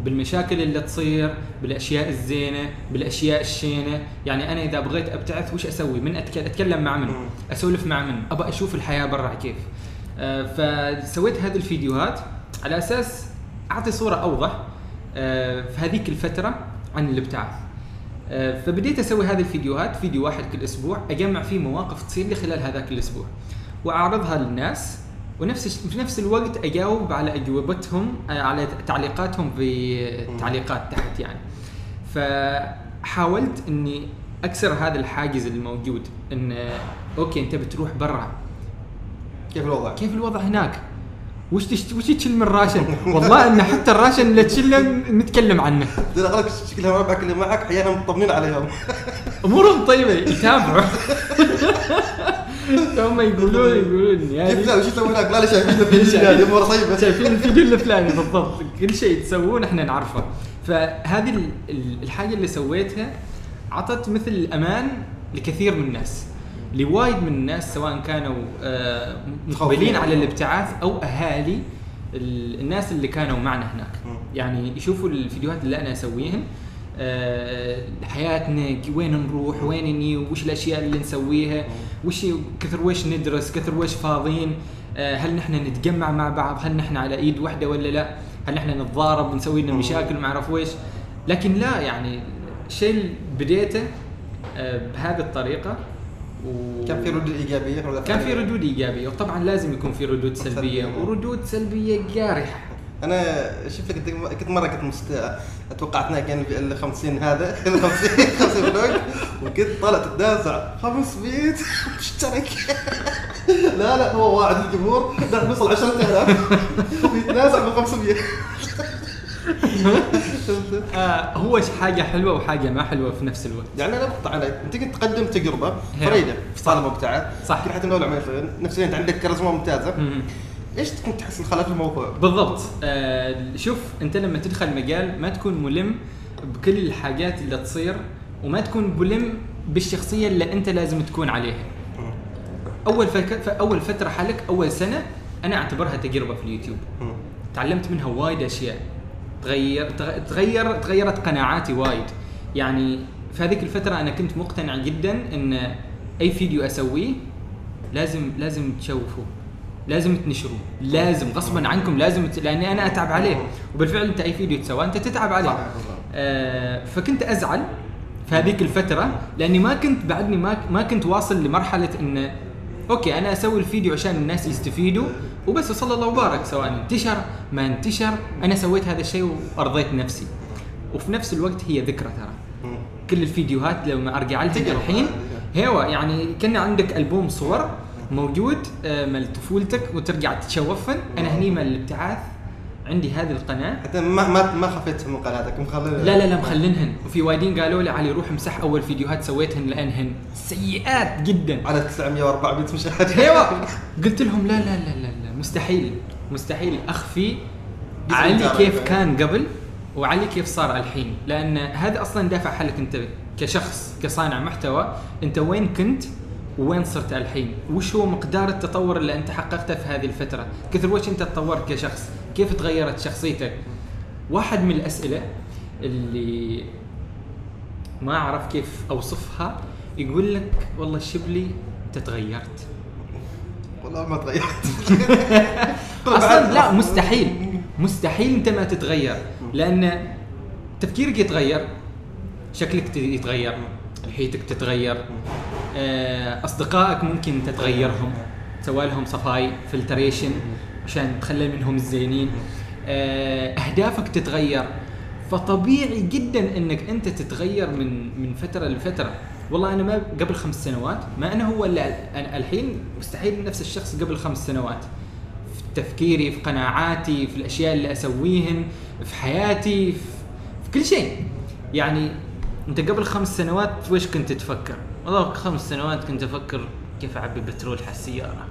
بالمشاكل اللي تصير بالأشياء الزينة بالأشياء الشينة. يعني أنا إذا بغيت أبتعث وش أسوي؟ من أتك- أتكلم مع من. أسولف مع من؟ ابى أشوف الحياة برا كيف؟ فسويت هذه الفيديوهات على أساس أعطي صورة أوضح آه في هذيك الفترة عن الإبتعاث. آه، فبديت أسوي هذه الفيديوهات فيديو واحد كل أسبوع أجمع فيه مواقف تصير لي خلال هذاك الأسبوع. وأعرضها للناس ونفس في نفس الوقت أجاوب على أجوبتهم آه، على تعليقاتهم في التعليقات تحت يعني. فحاولت إني أكسر هذا الحاجز الموجود إن آه، أوكي أنت بتروح برا. كيف الوضع؟ كيف الوضع هناك؟ وش تشت... وش تشيل من ration؟ والله إن حتى ال ration اللي تشيله نتكلم عنه. اغلب شكلهم ربعك اللي معك أحيانا مطمنين عليهم. أمورهم طيبة يتابعوا. هم يقولون يقولون كيف يعني لا وش يسوي هناك؟ لا لا شايفين في هذه امور طيبة. شايفين الفيديو الفلاني بالضبط. كل شيء تسوون إحنا نعرفه. فهذه ال- ال- الحاجة اللي سويتها عطت مثل أمان لكثير من الناس. لوايد من الناس سواء كانوا آه، مقبلين. على الابتعاث أو أهالي ال- الناس اللي كانوا معنا هناك. يعني يشوفوا الفيديوهات اللي أنا اسويهن آه، حياتنا وين نروح وين نجي وش الأشياء اللي نسويها وش كثر وش ندرس كثر وش فاضيين آه، هل نحن نتجمع مع بعض هل نحن على إيد واحدة ولا لا هل نحن نتضارب ونسوي لنا. مشاكل ما أعرف ويش لكن لا يعني الشيء اللي بديته بهذه الطريقة و... كان في ردود إيجابية ولا كان في ردود إيجابية وطبعا لازم يكون في ردود سلبية. وردود سلبية جارحة. أنا شفت كنت كنت مرة كنت مست... أتوقع أثناء كان في ال 50 هذا (laughs) ال 50 50 فلوق وكنت طالع تتدازع. 500 (laughs) مشترك (laughs) لا لا هو واعد الجمهور. لا نوصل 10000 ويتنازع ب 500 آه هو حاجة حلوة وحاجة ما حلوة في نفس الوقت؟ يعني أنا بقطع عليك. أنت كنت تقدم تجربة. فريدة في صالة مبتعث صح. كل حتى من نفسيا أنت عندك كاريزما ممتازة. مم. إيش كنت تحس الخلاف الموضوع؟ بالضبط. آه شوف أنت لما تدخل مجال ما تكون ملم بكل الحاجات اللي تصير وما تكون ملم بالشخصية اللي أنت لازم تكون عليها. أول فك... أول فترة حالك أول سنة أنا أعتبرها تجربة في اليوتيوب. تعلمت منها وايد أشياء. تغير تغ- تغير تغيرت قناعاتي وايد. يعني في هذيك الفترة أنا كنت مقتنع جدا إن أي فيديو أسويه لازم لازم تشوفوه. لازم تنشروه. لازم غصبا عنكم لازم ت... لأني أنا أتعب عليه. وبالفعل أنت أي فيديو تسواه أنت تتعب عليه. آه فكنت أزعل في هذيك الفترة لأني ما كنت بعدني ما ما كنت واصل لمرحلة إن okay أنا أسوي الفيديو عشان الناس يستفيدوا. وبس وصلى الله وبارك سواء انتشر ما انتشر. أنا سويت هذا الشيء وأرضيت نفسي. وفي نفس الوقت هي ذكرى ترى. كل الفيديوهات لما أرجع لها تجربة. الحين. هو يعني كأن عندك ألبوم صور موجود آه، مال طفولتك وترجع تشوفن أنا هني مال الابتعاث. عندي هذه القناة. حتى ما ما ما خفيت من قناتك مخلي لا لا لا مخلينهن. وفي وايدين قالوا لي علي روح امسح أول فيديوهات سويتهن لانهن سيئات جدا. على 900 و400 مشاهده أيوه. قلت لهم لا لا لا لا, لا. مستحيل مستحيل. أخفي علي كيف. كان قبل وعلي كيف صار الحين. لأن هذا أصلا دافع حالك أنت كشخص كصانع محتوى. أنت وين كنت وين صرت الحين؟ وش هو مقدار التطور اللي أنت حققته في هذه الفترة؟ كثر وش أنت تطورت كشخص. كيف تغيرت شخصيتك؟ واحد من الأسئلة اللي ما أعرف كيف أوصفها يقول لك والله الشبلي أنت تغيرت. والله ما تغيرت. (laughs) أصلا لا مستحيل. مستحيل أنت ما تتغير. لأن تفكيرك يتغير شكلك يتغير لحيتك تتغير آه، أصدقائك ممكن تتغيرهم تسوي لهم صفاي فلتريشن عشان تخلي منهم الزينين. آه، أهدافك تتغير. فطبيعي جدا إنك أنت تتغير من من فترة لفترة. والله أنا ما قبل خمس سنوات ما أنا هو اللي الحين مستحيل نفس الشخص قبل خمس سنوات. في تفكيري في قناعاتي في الأشياء اللي أسويهن في حياتي في, في كل شيء. يعني أنت قبل خمس سنوات وش كنت تفكر؟ والله خمس سنوات كنت أفكر كيف أعبي بترول على السيارة.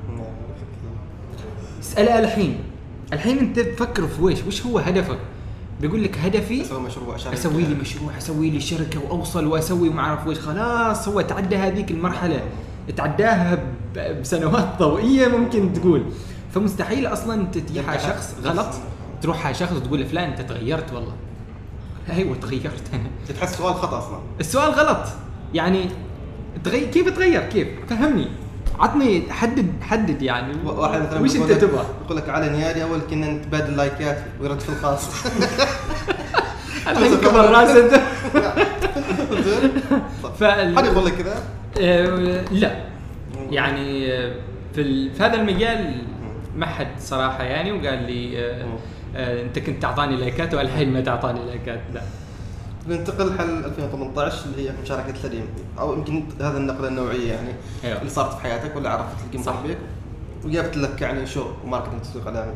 اسأله الحين الحين انت تفكر في ويش؟ وش هو هدفك؟ بيقول لك هدفي أسوي مشروع عشان أسوي لي مشروع أسوي لي شركة وأوصل وأسوي ما أعرف ويش. خلاص هو تعدى هذيك المرحلة. تعداها بسنوات ضوئية ممكن تقول. فمستحيل أصلا تتيح على شخص غلط تروح على شخص وتقول له فلان أنت تغيرت والله. (laughs) أيوه تغيرت. أنا (laughs) تحس سؤال خطأ أصلا. السؤال غلط. يعني تغير كيف تغير؟ كيف؟ فهمني. عطني حدد حدد يعني. واحد مثلا وش انت تبغى؟ يقول لك على نيادي أول كنا نتبادل لايكات ويرد في الخاص. الحين كبر راس انت فال- حد يقول لك كذا؟ آه، لا. يعني آه، في. في هذا المجال ما حد صراحة يعني وقال لي آه، أنت كنت تعطاني like ات والحين ما تعطاني like ات. لا. ننتقل حل 2018 اللي هي مشاركة سليم أو يمكن هذا النقلة النوعية يعني أيوة. اللي صارت في حياتك واللي عرفت القيمة صح. بيك وجابت لك يعني show و marketing تسويق اعلامي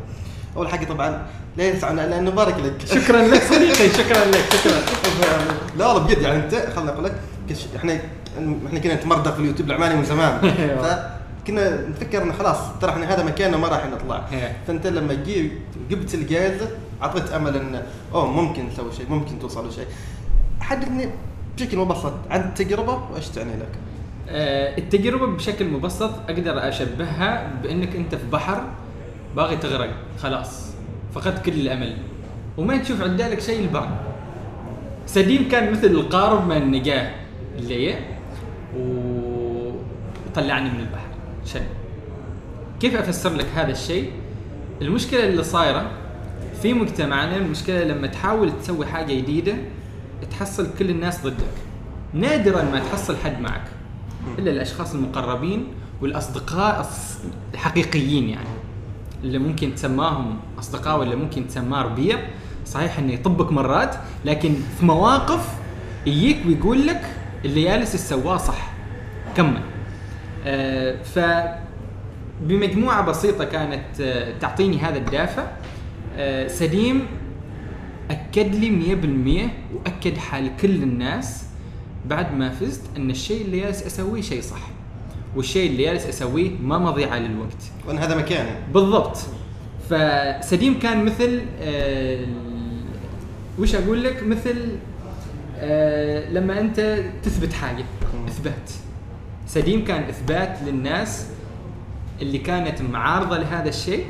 أول حاجة طبعا ليس عن لأنه بارك لك (laughs) شكرا لك صديقي شكرا لك شكرا (laughs) لا والله بجد يعني أنت خليني أقول لك إحنا إحنا كنا نتمردق في اليوتيوب العماني من زمان (laughs) أيوة. ف كنا نفكر إنه خلاص ترى إحنا هذا مكاننا ما راح نطلع إيه. فأنت لما جبت الجائزه أعطيت أمل انه أوه ممكن تسوي شيء ممكن توصل لشيء حدثني بشكل مبسط عن التجربة وايش تعني لك؟ آه، التجربة بشكل مبسط أقدر أشبهها بأنك أنت في بحر باغي تغرق خلاص فقدت كل الأمل. وما تشوف عدالك شيء البر سديم كان مثل القارب من النجاة اللي وطلعني من البحر. شن؟ كيف أفسر لك هذا الشيء؟ المشكلة اللي صايرة في مجتمعنا المشكلة لما تحاول تسوي حاجة جديدة تحصل كل الناس ضدك. نادرا ما تحصل حد معك. إلا الأشخاص المقربين والأصدقاء الحقيقيين يعني. اللي ممكن تسماهم أصدقاء ولا ممكن تسماه ربيع صحيح إنه يطبق مرات لكن في مواقف يجيك ويقول لك اللي جالس السواه صح. كمل. آه ف بمجموعة بسيطة كانت آه تعطيني هذا الدافع. آه سليم أكد لي 100% وأكد حال كل الناس بعد ما فزت أن الشيء اللي جالس أسويه شيء صح والشيء اللي جالس أسويه ما مضيعة للوقت. وأن هذا مكاني بالضبط. فسديم كان مثل آه وش أقول لك؟ مثل آه لما أنت تثبت حاجة إثبات. سديم كان إثبات للناس اللي كانت معارضة لهذا الشيء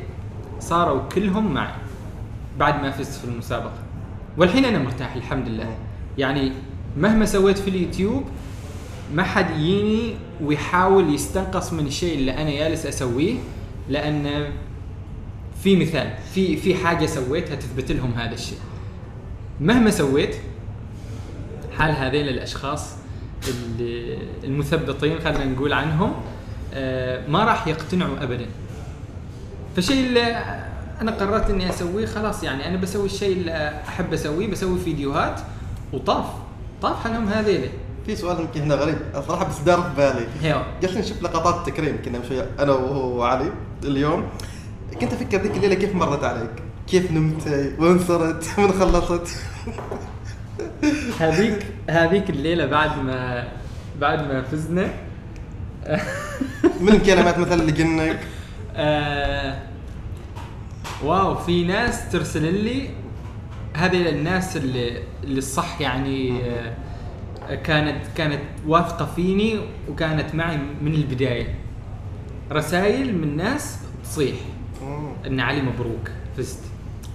صاروا كلهم معي بعد ما فزت في المسابقة. والحين أنا مرتاح الحمد لله. يعني مهما سويت في اليوتيوب ما حد يجيني ويحاول يستنقص من الشيء اللي أنا جالس أسويه لأن في مثال في في حاجة سويتها تثبت لهم هذا الشيء. مهما سويت حال هذين الأشخاص المثبطين خلينا نقول عنهم آه، ما راح يقتنعوا ابدا. فالشيء اللي أنا قررت إني اسويه خلاص يعني أنا بسوي الشيء اللي أحب أسويه بسوي فيديوهات وطاف طاف حالهم هذيله في سؤال يمكن هنا غريب صراحة بس دار في بالي. جالسين نشوف لقطات تكريم كنا مشي أنا وهو وعلي اليوم كنت أفكر ذيك الليلة كيف مرت عليك؟ كيف نمت؟ وين صرت؟ (laughs) من خلصت؟ هذيك هذيك الليلة بعد ما بعد ما فزنا من الكلمات مثلا اللي قلنا (laughs) آه واو في ناس ترسل لي هذه الناس اللي اللي الصح يعني آه كانت كانت واثقة فيني وكانت معي من البداية. رسائل من ناس تصيح. إن علي مبروك فزت.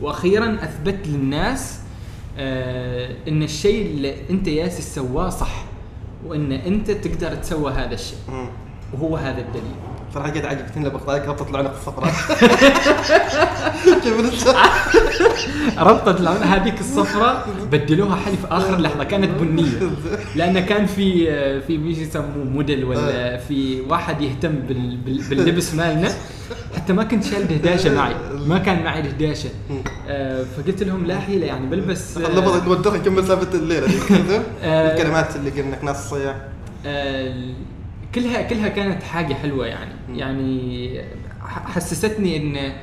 وأخيرا أثبت للناس آه إن الشيء اللي أنت ياسس سواه صح وإن أنت تقدر تسوى هذا الشيء. وهو هذا الدليل. صراحة قد عجبتني ذاك (laughs) ربطت العنق الصفراء؟ ربطت العون هذيك الصفراء بدلوها حلي في آخر لحظة كانت بنية. لأن كان في في ميش يسموه موديل ولا في واحد يهتم بال بال باللبس مالنا. حتى ما كنت شايل دهداشة معي. ما كان معي دهداشة. آه، فقلت لهم لا حيله يعني بلبس آه، نبغى نودرها كم مسافه الليلة. (laughs) آه. الكلمات اللي قلنا ناس صياح آه، كلها كلها كانت حاجة حلوة يعني. يعني ح- حسستني إن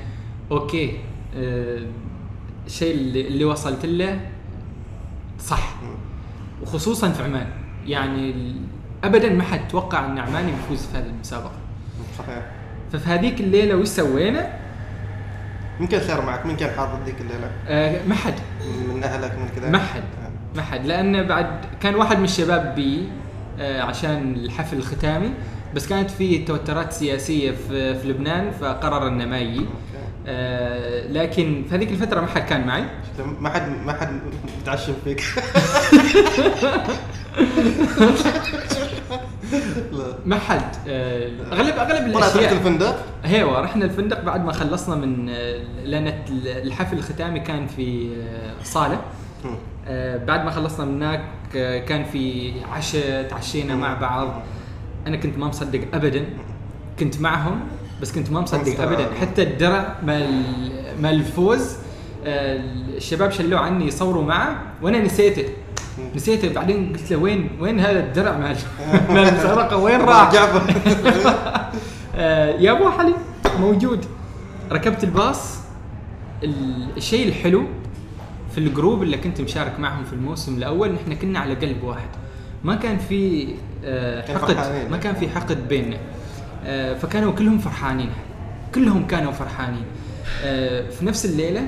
أوكي آه، الشيء اللي, اللي وصلت له صح. وخصوصا في عمان. يعني ابدا ما حد توقع إن عماني بيفوز في هذه المسابقة. صحيح. ففي هذيك الليلة وش سوينا؟ مين كان خير معك؟ مين كان حاضر ذيك الليلة؟ آه، ما حد. من أهلك من كذا؟ ما حد. ما حد. لأن بعد كان واحد من الشباب بي آه، عشان الحفل الختامي. بس كانت في توترات سياسية في في لبنان فقرر إنه ما يجي. آه، لكن في هذيك الفترة ما حد كان معي. ما حد ما حد متعشم فيك. (laughs) ما حد. آه، اغلب أغلب الاشياء الفندق؟ هيوا رحنا الفندق بعد ما خلصنا من آه، لأن الحفل الختامي كان في آه، صالة. آه، بعد ما خلصنا من هناك آه، كان في عشاء تعشينا مع بعض. أنا كنت ما مصدق ابدا. كنت معهم بس كنت ما مصدق. ابدا. حتى الدرع مال مال الفوز آه، الشباب شلوه عني يصوروا معه وأنا نسيته. نسيته. بعدين قلت له وين وين هذا الدرع مال (laughs) مال المسابقه وين راح؟ (laughs) آه، يا أبو علي موجود. ركبت الباص. ال- الشيء الحلو في الجروب اللي كنت مشارك معهم في الموسم الأول نحن كنا على قلب واحد. ما كان في آه، حقد. ما كان في حقد بيننا. آه، فكانوا كلهم فرحانين. كلهم كانوا فرحانين. آه، في نفس الليلة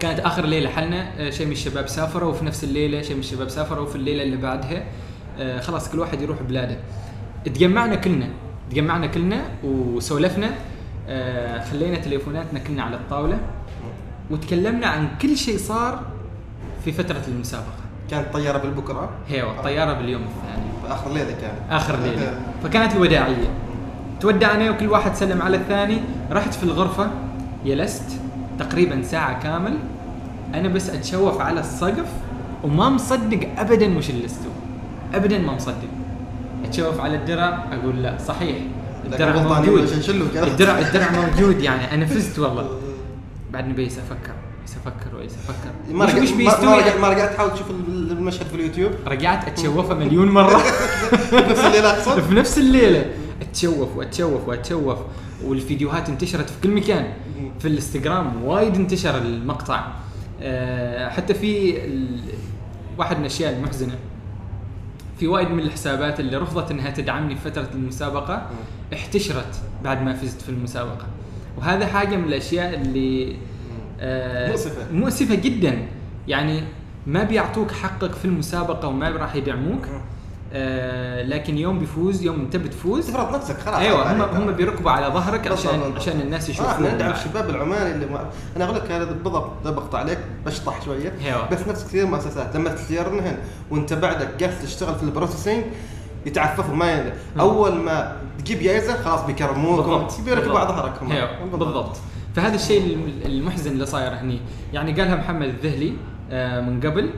كانت آخر ليلة حلنا شيء من الشباب سافروا وفي نفس الليلة شيء من الشباب سافروا وفي الليلة اللي بعدها خلاص كل واحد يروح بلاده. تجمعنا كلنا تجمعنا كلنا وسولفنا خلينا تليفوناتنا كلنا على الطاولة. وتكلمنا عن كل شيء صار في فترة المسابقة. كانت طيارة بالبكرة؟ هيو الطياره باليوم الثاني. آخر ليلة كانت. آخر ليلة. فكانت الوداعية. تودعنا وكل واحد سلم على الثاني. رحت في الغرفة جلست تقريبا ساعة كامل. أنا بس أتشوف على السقف وما مصدق ابدا وش اللي استوى. ابدا ما مصدق. أتشوف على الدرع أقول لا صحيح. الدرع موجود. الدرع الدرع موجود يعني أنا فزت والله. (laughs) بعدني بيس أفكر بيس أفكر بيس أفكر ما رجعت ما- بيستوي ما رجعت ما رجعت تحاول تشوف المشهد في اليوتيوب. رجعت اتشوفه مليون مرة. (laughs) نفس الليلة أقصد؟ (laughs) في نفس الليلة. أتشوف وأتشوف وأتشوف. والفيديوهات انتشرت في كل مكان. في الإنستغرام وايد انتشر المقطع. آه، حتى في ال- واحد من الأشياء المحزنة. في وايد من الحسابات اللي رفضت إنها تدعمني في فترة المسابقة احتشرت بعد ما فزت في المسابقة. وهذا حاجة من الأشياء اللي آه، مؤسفة. مؤسفة جدا يعني ما بيعطوك حقك في المسابقة وما راح يدعموك آه لكن يوم بيفوز يوم انت بتفوز تفرض نفسك خلاص أيوه هم عليك. هم بيركبوا على ظهرك عشان بالضبط. عشان الناس آه، يشوفون إحنا ندعم الشباب العماني اللي ما... أنا أقول لك هذا بالضبط بقطع عليك بشطح شوية أيوه. بس نفس كثير مؤسسات لما تستيرنهن وانت بعدك جالس تشتغل في البروسيسنج يتعففوا ما ين... أول ما تجيب جائزه خلاص بيكرموك بالضبط بيركبوا على بالضبط. ظهرك هم أيوه بالضبط. فهذا الشيء الم- المحزن اللي صاير هني. يعني قالها محمد الذهلي آه، من قبل.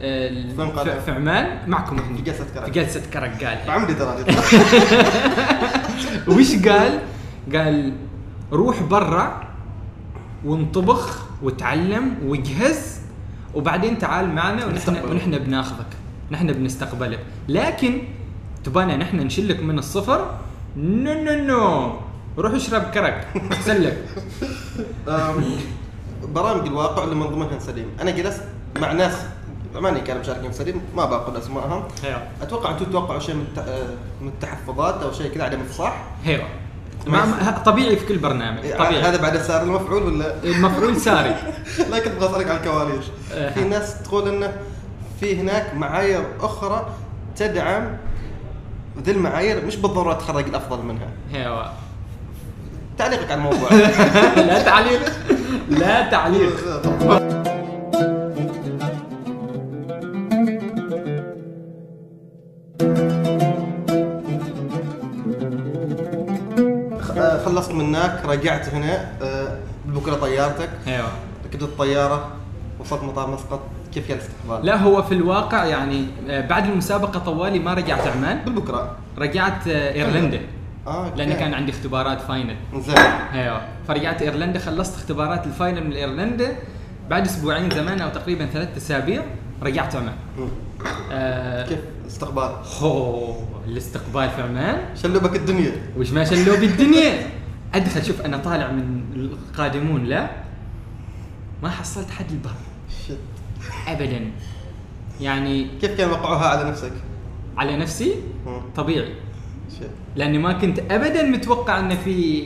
آه،؟ في عمان معكم هني. في جلسة كرك. في جلسة كرك قال. (laughs) بعمدي ترى. (laughs) وش قال؟ قال روح برا وانطبخ وتعلم واجهز وبعدين تعال معنا ونحن. ونحن بناخذك. نحن بنستقبلك. لكن تبانا نحن نشلك من الصفر؟ no no no. روح اشرب كرك. سلك. أم، برامج الواقع اللي من ضمنها سليم. أنا جلست مع ناس عماني كانوا مشاركين في سليم ما بقول أسمائهم. أتوقع أنتم تتوقعوا شيء من الت- من التحفظات أو شيء كذا عدم افصاح ما- طبيعي في كل برنامج طبيعي. هذا بعد صار المفعول ولا؟ المفعول ساري. لكن أبغى اسالك عن الكواليس. أه. في ناس تقول إنه في هناك معايير أخرى تدعم ذي المعايير مش بالضرورة تخرج الأفضل منها. هيو تعليقك على الموضوع. (laughs) لا تعليق. لا تعليق. خلصت من هناك رجعت هنا آه، بكرة طيارتك. أيوه ركبت الطيارة وصلت مطار مسقط. كيف كان الاستقبال؟ لا هو في الواقع يعني آه، بعد المسابقة طوالي ما رجعت عمان. بالبكره رجعت آه، إيرلندا. آه okay. لأن كان عندي اختبارات final زين. أيوه. فرجعت إيرلندا خلصت اختبارات ال final من إيرلندا. بعد أسبوعين زمان أو تقريبا ثلاثة أسابيع رجعت عمان. آه كيف الاستقبال؟ هو الاستقبال في عمان. شلوبك الدنيا. وش ما شلوا بالدنيا؟ أدخل شوف أنا طالع من القادمون لا. ما حصلت حد شت. ابدا. يعني كيف كان وقعوها على نفسك؟ على نفسي. طبيعي. لأني ما كنت ابدا متوقع أن في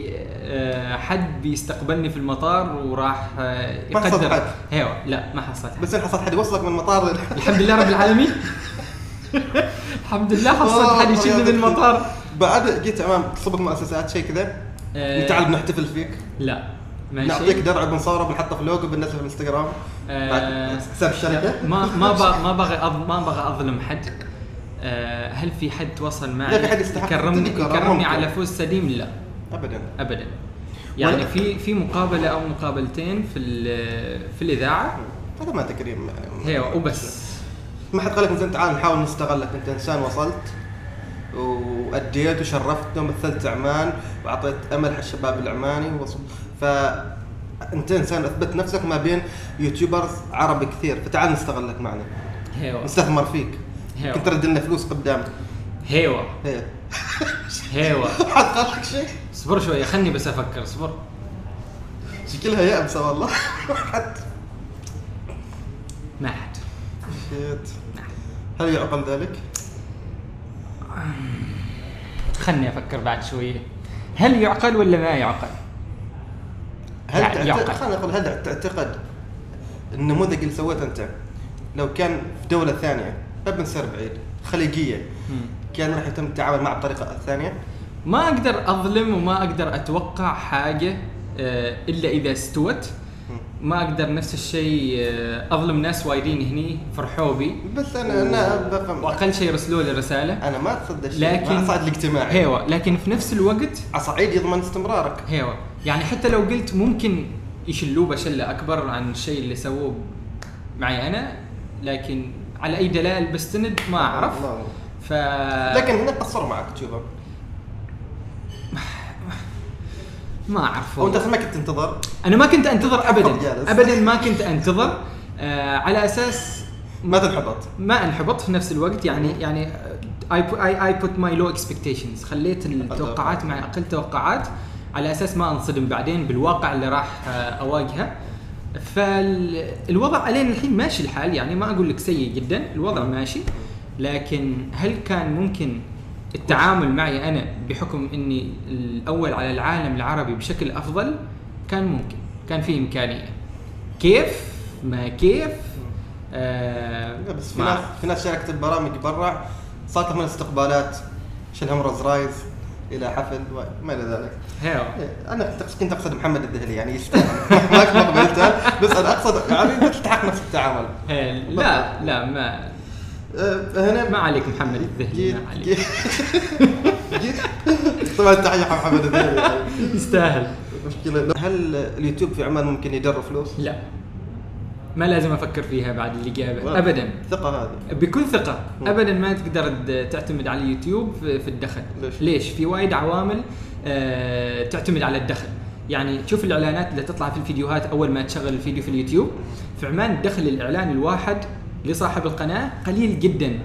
آه، حد بيستقبلني في المطار وراح آه، ما حصلت يقدر. حد. أيوه. لا ما حصلت حد. بس حصلت حد يوصلك من المطار (laughs) الحمد لله رب العالمين. (laughs) الحمد لله حصلت حد يشيلني من المطار بعد جيت امام تصبك مؤسسات شيء كذا. آه، تعال بنحتفل فيك. لا. ما نعطيك درع بنصوره بنحطه في اللوجو بننزله في الانستغرام آه، حساب الشركة. ما ما ما بغى ما بغى أظلم حد. آه، هل في حد تواصل معي؟ لا، في حد يستحق يكرمني يكرمني. على فوز سليم؟ لا. ابدا. ابدا. يعني في في مقابلة أو مقابلتين في في الإذاعة؟ هذا ما تكريم. هي وبس. ما حد قال لك زين تعال نحاول نستغلك أنت إنسان وصلت. وأديت وشرفتنا ومثلت عمان وأعطيت أمل على الشباب العماني. وصل ف انت إنسان أثبت نفسك ما بين يوتيوبرز عربي كثير فتعال نستغلك معنا. هيو نستثمر فيك. هيو. يمكن ترد لنا فلوس قدام. هيو هي هيو حد قال لك شيء؟ اصبر شوية خلني بس أفكر اصبر. شكلها يأبسة والله. (laughs) حد. ما حد. شيت. هل يعقل ذلك؟ خلني أفكر بعد شوية هل يعقل ولا ما يعقل؟ هل لا، تعتقد يعقل. خليني أقول هل تعتقد النموذج اللي سويته أنت لو كان في دولة ثانية لا بنصير بعيد خليجية. كان راح يتم التعامل مع الطريقة الثانية؟ ما أقدر أظلم وما أقدر أتوقع حاجة آه، إلا إذا استوت. ما أقدر نفس الشيء آه، أظلم ناس وايدين هني فرحوا بي. بس أنا أنا بفهم. وأقل شيء رسلوا لي رساله أنا ما الشيء لكن مع الصعيد الاجتماعي. هيوا لكن في نفس الوقت على صعيد يضمن استمرارك. هيوا. يعني حتى لو قلت ممكن يشلوه بشلة أكبر عن الشيء اللي سووه معي أنا لكن على أي دلائل بستند ما أعرف. ف لكن هنا قصروا معك تشوفه ما أعرف أو انت والله. ما كنت تنتظر؟ أنا ما كنت أنتظر ابدا. ابدا ما كنت أنتظر. آه على أساس ما تنحبط. ما أنحبط في نفس الوقت. يعني يعني I I I put my low expectations خليت التوقعات مع أقل توقعات. على أساس ما أنصدم بعدين بالواقع اللي راح آه، أواجهه. فالوضع الين الحين ماشي الحال يعني ما أقول لك سيء جدا الوضع ماشي. لكن هل كان ممكن التعامل معي أنا بحكم إني الأول على العالم العربي بشكل أفضل؟ كان ممكن كان في إمكانية. كيف؟ ما كيف؟ آه بس في ناس. في ناس شاركت البرامج برا. صارت لهم استقبالات روز رايز إلى حفل وما إلى ذلك. هيو. أنا كنت كنت أقصد محمد الدهلي يعني يستاهل. (laughs) ما قبلته بس أنا أقصد يعني تستحق نفس التعامل. لا لا ما أه، هنا ما عليك محمد الذهلي ما عليك. طبعا تحية محمد الدهلي. يعني. يستاهل. مشكلة. هل اليوتيوب في عمان ممكن يدر فلوس؟ لا. ما لازم أفكر فيها بعد الاجابه والله. ابدا. ثقة هذه. بكل ثقة. ابدا ما تقدر تعتمد على اليوتيوب في الدخل. ليش؟ ليش؟ في وايد عوامل تعتمد على الدخل. يعني تشوف الإعلانات اللي تطلع في الفيديوهات أول ما تشغل الفيديو في اليوتيوب. في عمان الدخل الاعلاني الواحد لصاحب القناة قليل جدا.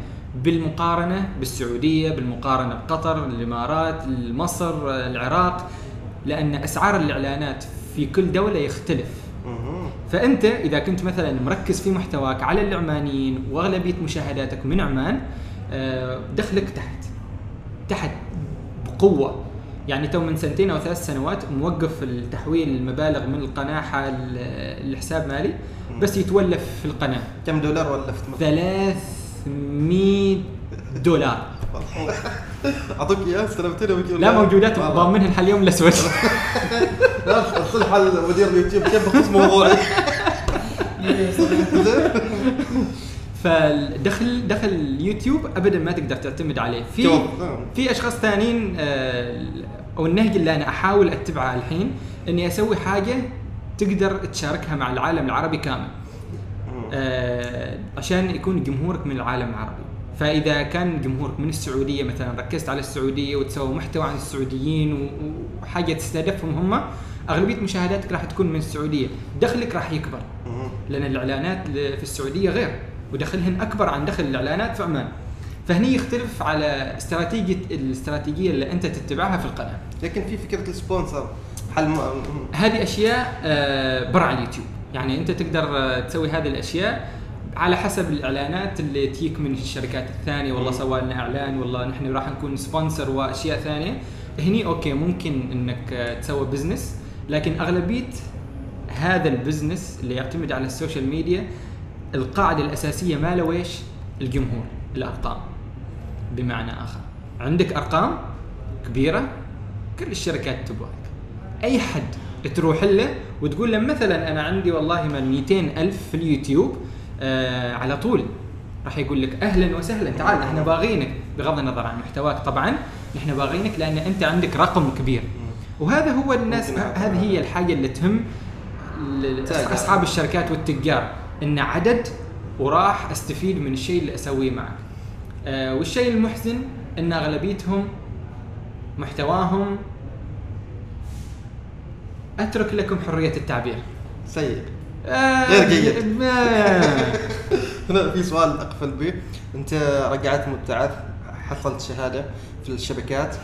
بالمقارنة بالسعودية بالمقارنة بقطر الإمارات مصر العراق. لأن أسعار الإعلانات في كل دولة يختلف. فأنت إذا كنت مثلا مركز في محتواك على العمانيين وأغلبية مشاهداتك من عمان آه، دخلك تحت. تحت بقوة. يعني تو من سنتين أو ثلاث سنوات موقف التحويل المبالغ من القناه حال الحساب مالي بس يتولف في القناة. كم دولار ولفت مثلا؟ 300 دولار. (laughs) أعطوك اياه استلمتني وجي- لا موجودات. ضامنها اليوم الأسود. (laughs) لا الصلح على مدير اليوتيوب كيف بخص موضوعي؟ (laughs) فالدخل دخل اليوتيوب ابدا ما تقدر تعتمد عليه في. نعم. في أشخاص ثانيين آه، أو النهج اللي أنا أحاول أتبعه الحين إني أسوي حاجة تقدر تشاركها مع العالم العربي كامل آه، عشان يكون جمهورك من العالم العربي فإذا كان جمهورك من السعودية مثلا ركزت على السعودية وتسوي محتوى عن السعوديين وحاجة تستهدفهم هم أغلبية مشاهداتك راح تكون من السعودية دخلك راح يكبر. لأن الإعلانات في السعودية غير ودخلهن أكبر عن دخل الإعلانات في عمان. فهني يختلف على استراتيجيه الاستراتيجية اللي أنت تتبعها في القناة. لكن في فكرة ال sponsor حل م... هذه أشياء آه، برا اليوتيوب. يعني أنت تقدر آه، تسوي هذه الأشياء على حسب الإعلانات اللي تجيك من الشركات الثانية. والله. سوى لنا إعلان والله نحن راح نكون sponsor وأشياء ثانية. هني okay ممكن إنك آه، تسوي business لكن أغلبية هذا ال business اللي يعتمد على ال social media القاعدة الأساسية ما له ويش؟ الجمهور الأرقام. بمعنى آخر عندك أرقام كبيرة كل الشركات تبغاك. أي حد تروح له وتقول له مثلا أنا عندي والله من 200 ألف في اليوتيوب آه على طول راح يقول لك أهلا وسهلا تعال إحنا باغينك بغض النظر عن محتواك. طبعا نحن باغينك لأن أنت عندك رقم كبير. وهذا هو الناس. هذه هي الحاجة اللي تهم. أصحاب الشركات والتجار. إن عدد وراح أستفيد من الشيء اللي أسويه معك. آه والشيء المحزن إن أغلبيتهم محتواهم أترك لكم حرية التعبير. سيء آه غير جيد. (laughs) (laughs) هنا في سؤال أقفل به. أنت رجعت مبتعث حصلت شهادة في الشبكات.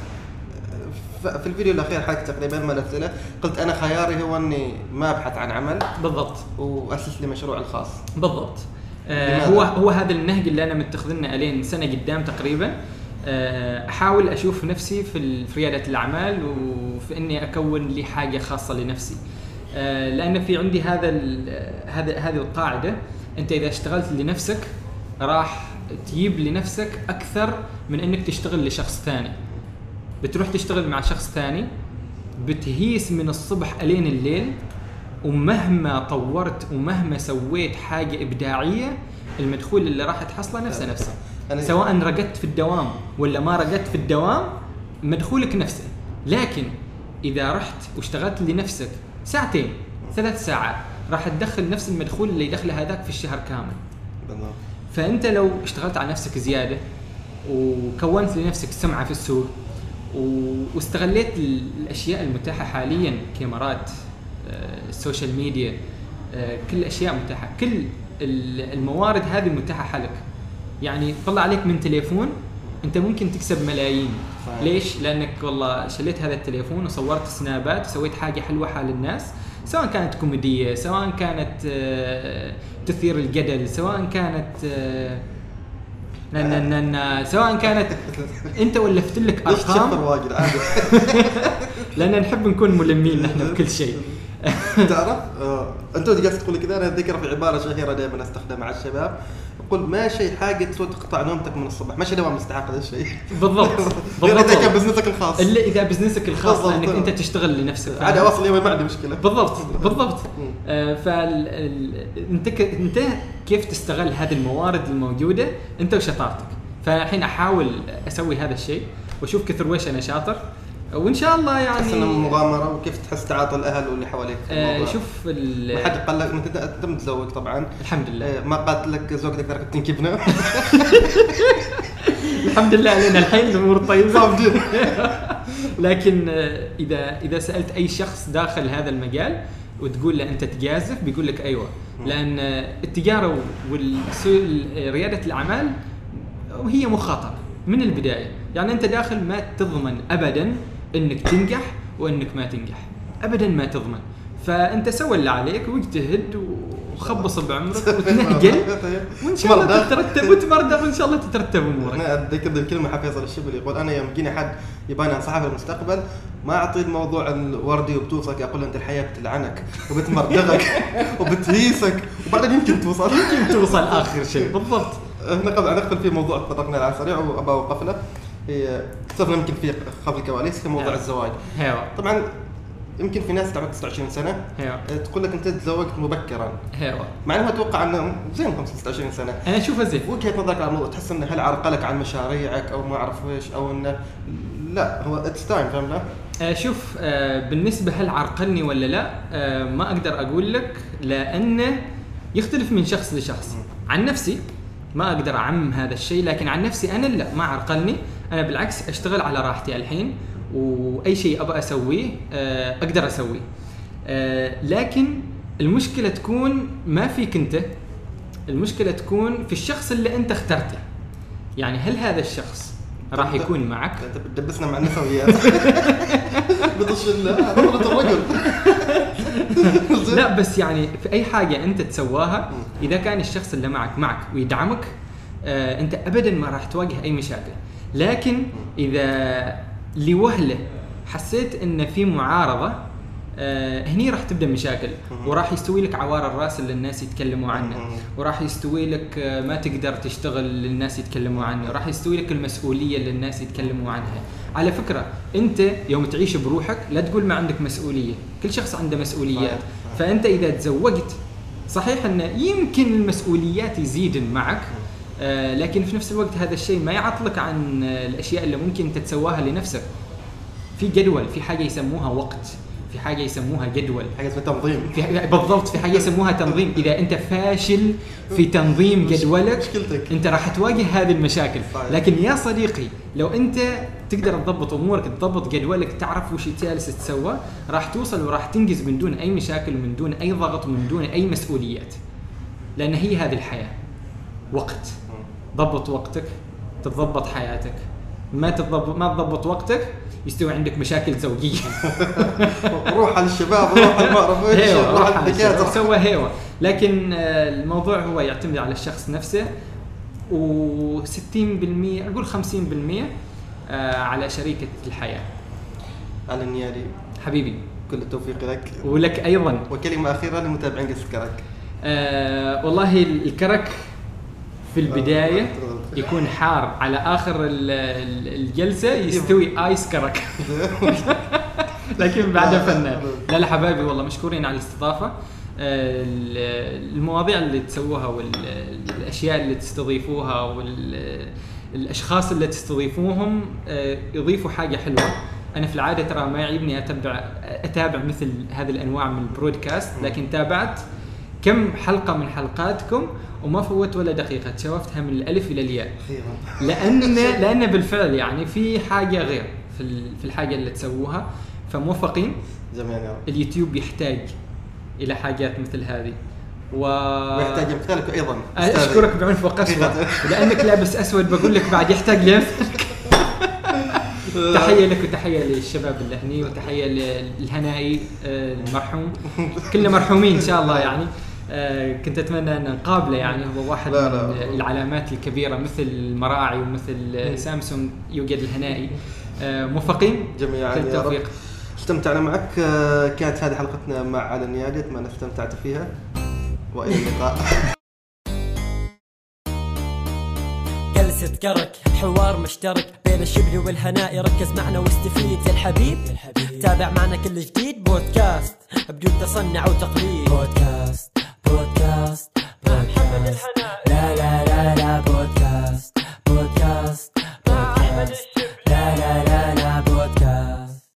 في الفيديو الأخير حقك تقريبا ما الاسئله قلت أنا خياري هو إني ما أبحث عن عمل. بالضبط. وأسس لي مشروع الخاص. بالضبط. آه؟ هو هو هذا النهج اللي أنا متخذنه الين سنة قدام تقريبا. آه، أحاول أشوف نفسي في في ريادة الأعمال وفي إني أكون لي حاجة خاصة لنفسي. آه، لأن في عندي هذا هذا هذه القاعدة أنت إذا اشتغلت لنفسك راح تجيب لنفسك أكثر من إنك تشتغل لشخص ثاني. بتروح تشتغل مع شخص ثاني بتهيس من الصبح إلين الليل ومهما طورت ومهما سويت حاجة إبداعية المدخول اللي راح تحصله نفسه نفسه. سواء رقدت في الدوام ولا ما رقدت في الدوام مدخولك نفسه. لكن إذا رحت واشتغلت لنفسك ساعتين ثلاث ساعات راح تدخل نفس المدخول اللي يدخله هذاك في الشهر كامل. بالضبط. فأنت لو اشتغلت على نفسك زيادة وكونت لنفسك سمعة في السوق واستغليت ال- الأشياء المتاحة حاليا كاميرات آه، ال social media آه، كل الاشياء متاحة. كل ال- الموارد هذه متاحة حلك يعني طلع عليك من تليفون أنت ممكن تكسب ملايين. صحيح. ليش؟ لأنك والله شليت هذا التليفون وصورت سنابات وسويت حاجة حلوة حال الناس. سواء كانت كوميدية سواء كانت آه، تثير الجدل سواء كانت نا- نا- سواء كانت أنت ولفت لك أرقام؟ واجد؟ عادي. (laughs) لأن نحب نكون ملمين نحن بكل شيء. تعرف آه، أنت قاعد تقول كذا أنا ذكر في عبارة شهيرة دائما أستخدمها مع الشباب. يقول ما شيء حاجة تسوي تقطع نومتك من الصبح ما شيء دوام مستحق هذا الشيء. بالضبط. (laughs) غير إذا كان بالضبط بزنسك الخاص. إلا إذا بزنسك الخاص بالضبط. لأنك أنت تشتغل لنفسك. عادي أواصل يومي ما عندي مشكلة. بالضبط. (laughs) بالضبط. آه فال ال- أنت ك... أنت كيف تستغل هذه الموارد الموجودة؟ أنت وشطارتك. فالحين أحاول أسوي هذا الشيء وأشوف كثر ويش أنا شاطر. وإن شاء الله تحس إنه يعني مغامرة وكيف تحس تعاطي الأهل واللي حواليك في آه الموضوع. شوف ال- ما حد قال لك انت متزوج طبعا. الحمد لله. آه، ما قالت لك زوجتك ترى تنكبنا. (laughs) الحمد لله علينا. الحين الأمور طيبة. (laughs) لكن آه، اذا إذا سألت أي شخص داخل هذا المجال وتقول له أنت تجازف بيقول لك أيوه. لأن التجارة ورياده الأعمال هي مخاطرة من البداية. يعني أنت داخل ما تضمن ابدا إنك تنجح وإنك ما تنجح. ابدا ما تضمن. فأنت سوي اللي عليك واجتهد وخبص بعمرك وتنهجل وإن شاء الله. تترتب وتمرضى وإن شاء الله تترتب أمورك. أنا اتذكر الكلمة حق فيصل الشبل يقول أنا يوم يجيني حد يباني أنصحه في المستقبل ما اعطيه الموضوع الوردي وبتوصلك أقول له أنت الحياة بتلعنك وبتمردغك (laughs) وبتهيسك وبعدين يمكن توصل. يمكن توصل آخر شيء. بالضبط. إحنا قبل نقفل في موضوع تطرقنا له على السريع وأبى أوقف له. هي صرنا يمكن في خلف الكواليس في موضوع. الزواج. هيوا طبعا يمكن في ناس تعمل 29 سنة هيوا تقول لك أنت تزوجت مبكرا. هيوا مع إنه أتوقع إنه زين 25 سنة. أنا اشوفها زين. وجهة نظرك على الموضوع تحس إنه هل عرقلك عن مشاريعك أو ما أعرف إيش أو إنه لا هو it's time فاهم لا؟ آه، شوف آه، بالنسبة هل عرقلني ولا لا آه، ما أقدر أقول لك لأنه يختلف من شخص لشخص. عن نفسي ما أقدر أعمم هذا الشيء لكن عن نفسي أنا لا ما عرقلني. أنا بالعكس أشتغل على راحتي الحين وأي شيء أبغى أسويه آه، أقدر أسويه. آه، لكن المشكلة تكون ما فيك أنت المشكلة تكون في الشخص اللي أنت اخترته. يعني هل هذا الشخص راح يكون معك؟ انت بتدبسنا مع النسويات. (laughs) بطش الرجل؟ (laughs) لا بس يعني في أي حاجة أنت تسواها إذا كان الشخص اللي معك معك ويدعمك آه أنت ابدا ما راح تواجه أي مشاكل. لكن إذا لوهلة حسيت إن في معارضة آه هني راح تبدأ مشاكل وراح يستوي لك عوار الرأس اللي الناس يتكلموا عنه وراح يستوي لك آه، ما تقدر تشتغل اللي الناس يتكلموا عنه راح يستوي لك المسؤولية اللي الناس يتكلموا عنها. على فكرة أنت يوم تعيش بروحك لا تقول ما عندك مسؤولية كل شخص عنده مسؤوليات. فأنت إذا تزوجت صحيح انه يمكن المسؤوليات يزيدن معك لكن في نفس الوقت هذا الشيء ما يعطلك عن آه، الأشياء اللي ممكن انت تسواها لنفسك. في جدول في حاجة يسموها وقت في حاجة يسموها جدول. حاجة اسمها تنظيم. في حاجة بالضبط في حاجة يسموها تنظيم. إذا أنت فاشل في تنظيم جدولك مشكلتك. أنت راح تواجه هذه المشاكل. لكن يا صديقي لو أنت تقدر تضبط أمورك تضبط جدولك تعرف وش جالس تسوى راح توصل وراح تنجز من دون أي مشاكل ومن دون أي ضغط ومن دون أي مسؤوليات. لأن هي هذه الحياة. وقت. ضبط وقتك تتضبط حياتك. ما تضبط ما تضبط وقتك يستوي عندك مشاكل زوجية. (laughs) روح على الشباب روح على ما روح على الدكاترة. سوى هيوة لكن آه، الموضوع هو يعتمد على الشخص نفسه و60% أقول 50% آه، على شريكة الحياة. على النيادي حبيبي. كل التوفيق لك. ولك أيضا. وكلمة أخيرة لمتابعين قصة كرك آه والله الكرك في البداية يكون حار على آخر ال- ال- الجلسة يستوي آيس كرك. (laughs) لكن بعدها فنان لا لا حبايبي والله مشكورين على الاستضافة. ال- المواضيع اللي تسووها والاشياء اللي تستضيفوها والاشخاص اللي تستضيفوهم آه، يضيفوا حاجة حلوة. أنا في العادة ترى ما يعجبني اتبع أتابع مثل هذه الأنواع من ال broadcast لكن تابعت كم حلقة من حلقاتكم وما فوت ولا دقيقة تشوفتها من الألف إلى الياء. لأن (laughs) لأن بالفعل يعني في حاجة غير في في الحاجة اللي تسووها فموفقين. رب. اليوتيوب يحتاج إلى حاجات مثل هذه. و ويحتاج امثالك أيضا. أستاذي. أشكرك بعنف وقسوه (laughs) لأنك لابس أسود بقول لك بعد يحتاج لامثالك تحية لك وتحية للشباب اللي هني وتحية للهنائي آه، المرحوم. كلنا مرحومين إن شاء الله يعني. كنت أتمنى أن نقابله يعني هو واحد لا، لا. من العلامات الكبيرة مثل المراعي ومثل آه، سامسونج يوجد الهنائي. آه، موفقين؟ جميعا رب التوفيق. استمتعنا معك. آه، كانت هذه حلقتنا مع على النيادي اتمنى استمتعت فيها. وإلى اللقاء. (laughs) جلسة كرك حوار مشترك بين الشبل والهناء. ركز معنا واستفيد يا الحبيب. تابع معنا كل جديد. بودكاست بدون تصنع وتقليد. بودكاست. بودكاست بودكاست. لا لا لا لا بودكاست بودكاست بودكاست. لا لا لا لا.